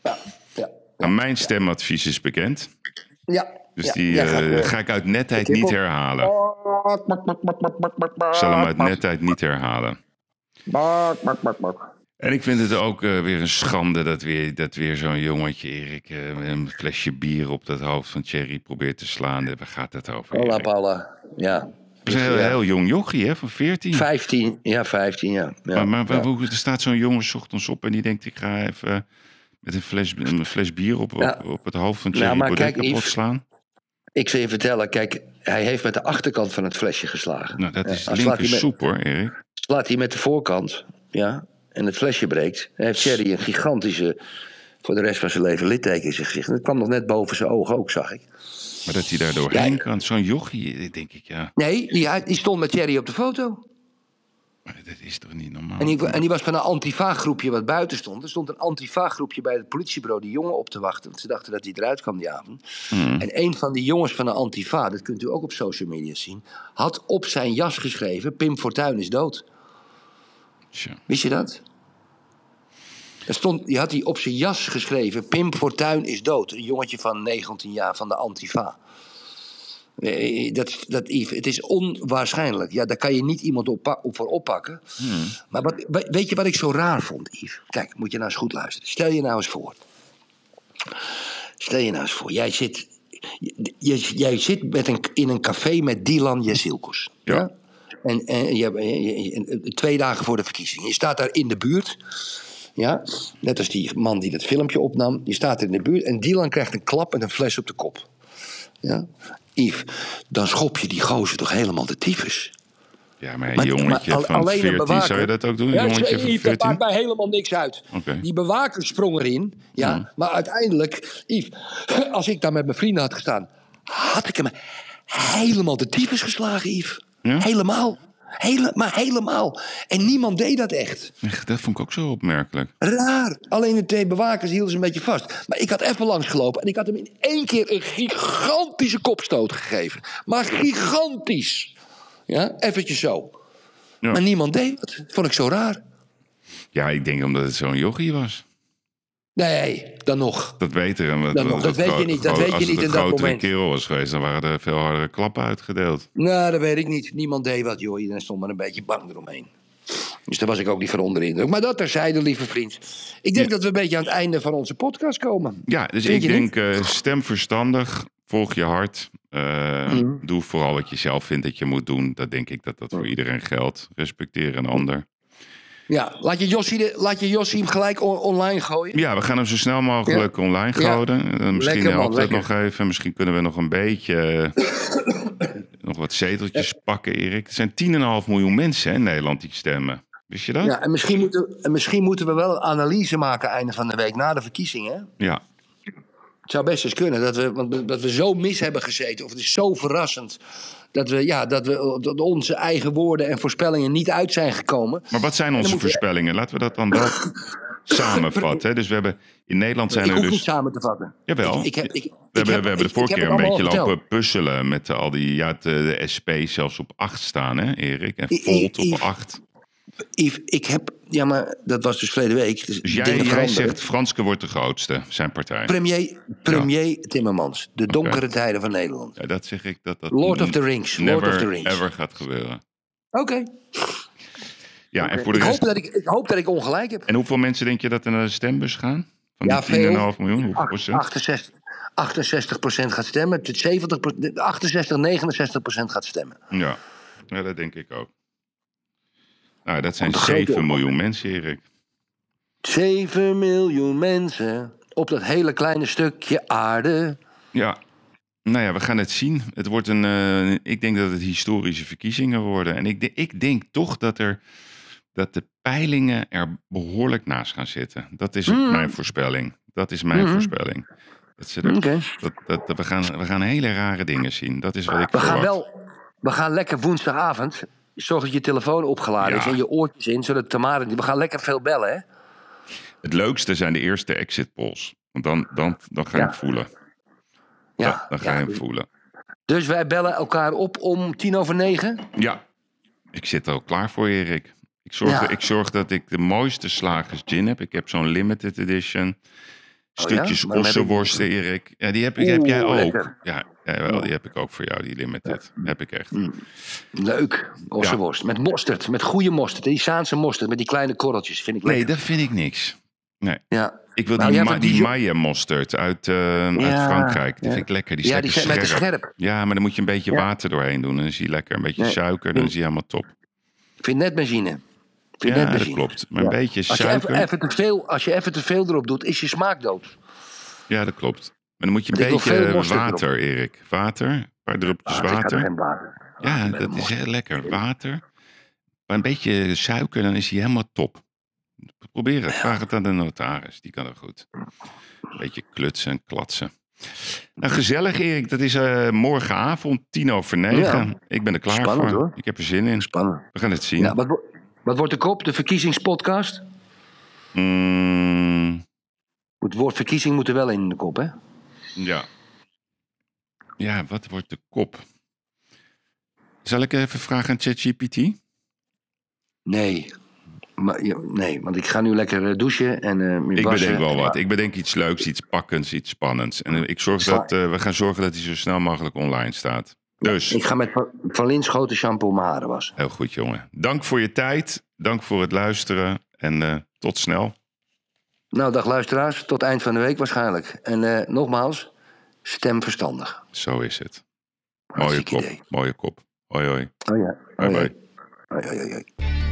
ja, ja, Nou, mijn stemadvies is bekend. Ja. Dus ja. die eh, eh, ga ik uit netheid niet herhalen. Ik zal hem uit netheid niet herhalen. En ik vind het ook eh, weer een schande dat weer, dat weer zo'n jongetje, Erik, met een flesje bier op dat hoofd van Thierry probeert te slaan. Waar gaat het over? Hola? Paula. Ja. Dat is een heel, Ja. heel jong jochie, hè, van 14. 15, ja, 15, ja. ja, maar maar ja. hoe, er staat zo'n jongen ochtends op en die denkt, ik ga even met een fles, een fles bier op, op, Ja. op het hoofd van Ja, Thierry maar Baudet kapot Yves, slaan. Ik zal je vertellen, kijk, hij heeft met de achterkant van het flesje geslagen. Nou, dat is linker met- soep hoor, Erik. Slaat hij met de voorkant, ja, en het flesje breekt. Heeft Thierry een gigantische, voor de rest van zijn leven, litteken in zijn gezicht. En dat kwam nog net boven zijn ogen ook, zag ik. Maar dat hij daar doorheen Ja. kan. Zo'n jochie, denk ik, ja. Nee, die stond met Thierry op de foto. Maar dat is toch niet normaal? En die, en die was van een antifa-groepje wat buiten stond. Er stond een antifa-groepje bij het politiebureau die jongen op te wachten. Want ze dachten dat hij eruit kwam die avond. Hmm. En een van die jongens van de antifa, dat kunt u ook op social media zien... had op zijn jas geschreven, Pim Fortuyn is dood. Tja. Wist je dat? Er stond, die had hij op zijn jas geschreven, Pim Fortuyn is dood. Een jongetje van 19 jaar van de antifa. Eh, Dat, dat, Yves, het is onwaarschijnlijk. Ja, daar kan je niet iemand op, op voor oppakken. Maar wat, we- weet je wat ik zo raar vond, Yves? Kijk, moet je nou eens goed luisteren. Stel je nou eens voor. Stel je nou eens voor. Jij zit, je- je- jij zit met een, in een café met Dylan Jezilkos. Ja. En, en je, je- je- je- twee dagen voor de verkiezingen. Je staat daar in de buurt. Ja, net als die man die dat filmpje opnam. Die staat er in de buurt. En Dylan krijgt een klap met een fles op de kop. Ja. Yves, dan schop je die gozer toch helemaal de tyfus. Ja, maar Maar- jongetje maar van alleen een 14, bewaker- zou je dat ook doen? Ja, jongetje van dat 14? maakt mij helemaal niks uit. Die bewaker sprong erin. Ja. Maar uiteindelijk, Yves, als ik daar met mijn vrienden had gestaan... had ik hem helemaal de tyfus geslagen, Yves. Ja? Helemaal. Hele, maar helemaal. En niemand deed dat echt. Echt, Dat vond ik ook zo opmerkelijk. Raar. Alleen de twee bewakers hielden ze een beetje vast. Maar ik had even langs gelopen en ik had hem in één keer een gigantische kopstoot gegeven. Maar gigantisch. Ja, eventjes zo. Ja. Maar niemand deed het. Vond ik zo raar. Ja, ik denk omdat het zo'n jochie was. Nee, dan nog. Dat weten we. Dan nog, dat weet je niet, dat weet je als niet het in een dat grotere moment. kerel was geweest, dan waren er veel hardere klappen uitgedeeld. Nou, dat weet ik niet. Niemand deed wat, joh. Iedereen stond maar een beetje bang eromheen. Dus daar was ik ook niet van onder de indruk. Maar dat terzijde, lieve vriend. Ik denk Ja. dat we een beetje aan het einde van onze podcast komen. Ja, dus Vind ik denk, eh, stem verstandig, volg je hart. eh, Mhm. Doe vooral wat je zelf vindt dat je moet doen. Dat denk ik dat dat voor iedereen geldt. Respecteer een ander. Ja, laat je Jossie, de, laat je Jossie hem gelijk on- online gooien. Ja, we gaan hem zo snel mogelijk online Ja. houden. Eh, Misschien helpt lekker. nog even. Misschien kunnen we nog een beetje... eh, nog wat zeteltjes pakken, Erik. Er zijn 10,5 miljoen mensen hè, in Nederland die stemmen. Wist je dat? Ja, en misschien moeten, en misschien moeten we wel een analyse maken einde van de week na de verkiezingen. Ja. Het zou best eens kunnen dat we, want we- dat we zo mis hebben gezeten. Of het is zo verrassend dat, we, ja, dat, we, dat onze eigen woorden en voorspellingen niet uit zijn gekomen. Maar wat zijn onze voorspellingen? Laten we dat dan wel samenvatten. Dus we hebben in Nederland zijn ik er hoef niet dus. samen te vatten. Jawel. Ik, ik heb, ik, We hebben, heb- we hebben de vorige keer een beetje lopen puzzelen met al die. Ja, eh, de SP zelfs op 8 staan, hè, Erik? En Volt op Yves. 8. Yves, ik heb, ja, maar dat was dus verleden week. Dus Dus jij, zegt Franske wordt de grootste, zijn partij. Premier, premier Timmermans, de donkere tijden van Nederland. Ja, dat zeg ik dat dat. Lord of the Rings. Never Lord of the Rings. ever gaat gebeuren. Oké. Ja, en voor de Ik, hoop dat ik, ik hoop dat ik ongelijk heb. En hoeveel mensen denk je dat er naar de stembus gaan? Van Ja, die veel. 10,5 miljoen? Hoeveel Ach- procent? 68, 68% gaat stemmen. 70, 68, 69% gaat stemmen. Ja. ja, dat denk ik ook. Nou, dat zijn Op de grote 7 oppervlak. miljoen mensen, Erik. 7 miljoen mensen op dat hele kleine stukje aarde. Ja. Nou ja, we gaan het zien. Het wordt een. eh, ik denk dat het historische verkiezingen worden. En ik, de- ik denk toch dat er. Dat de peilingen er behoorlijk naast gaan zitten. Dat is Mm. mijn voorspelling. Dat is mijn Mhm. voorspelling. Dat ze er- dat, dat, dat we, gaan, we gaan hele rare dingen zien. Dat is wat ik We gaan wel, we gaan lekker woensdagavond. Zorg dat je telefoon opgeladen is en je oortjes in, zodat Tamara. We gaan lekker veel bellen, hè? Het leukste zijn de eerste exit polls. Want dan, dan, dan ga je Ja. hem voelen. Ja. Ja, dan ga je hem voelen. Dus wij bellen elkaar op om tien over negen. Ja, ik zit er al klaar voor, Erik. Ik zorg, ik zorg dat ik de mooiste slagers gin heb. Ik heb zo'n limited edition. Stukjes Oh met- ossenworsten, Erik. Ja, die heb, ik, heb jij ook. lekker. Ja, jawel, die heb ik ook voor jou, die limited. Heb ik echt. Leuk. Ossenworst. Met mosterd. Met goede mosterd. Die Saanse mosterd met die kleine korreltjes. Vind ik Nee, lekker. dat vind ik niks. Nee. Ja. Ik wil Nou, die, jij ma die Maille mosterd uit, eh, uit Ja, Frankrijk. Die ja. vind ik lekker. Die is Ja, die zijn scherp. scherp. Ja, maar dan moet je een beetje Ja. water doorheen doen. Dan is hij lekker. Een beetje Nee. suiker, dan is hij helemaal top. Ik vind net benzine. Ja, dat klopt. Maar Ja. een beetje Als je, suiker. even, even te veel, als je even te veel erop doet, is je smaak dood. Ja, dat klopt. dan moet je een Want beetje water, Erik. Water, een paar druppeltjes Ah, er water. geen water. Ja, Ah, dat is heel lekker. Water. Maar een beetje suiker, dan is hij helemaal top. Probeer het. Vraag het aan de notaris. Die kan er goed. Een beetje klutsen en klatsen. Nou, gezellig Erik. Dat is eh, morgenavond, tien over negen. Ja. Ik ben er klaar Spannend, voor. hoor. Ik heb er zin in. Spannend. We gaan het zien. Ja, wat, wat wordt de kop? De verkiezingspodcast? Mm, Het woord verkiezing moet er wel in de kop, hè? ja. Ja, wat wordt de kop? Zal ik even vragen aan ChatGPT? Nee. Maar, nee, want ik ga nu lekker eh, douchen en eh Ik bedenk wel wat. Ik bedenk iets leuks, iets pakkends, iets spannends. En eh, ik zorg dat, we gaan zorgen dat hij zo snel mogelijk online staat. Dus, Ik ga met Van- Linschoten shampoo mijn haren wassen. heel goed jongen. Dank voor je tijd. Dank voor het luisteren. En eh, tot snel. Nou, dag luisteraars. Tot eind van de week waarschijnlijk. En eh, nogmaals, stem verstandig. Zo is het. Mooie kop. idee. Mooie kop. Hoi hoi. Oh ja. Oh,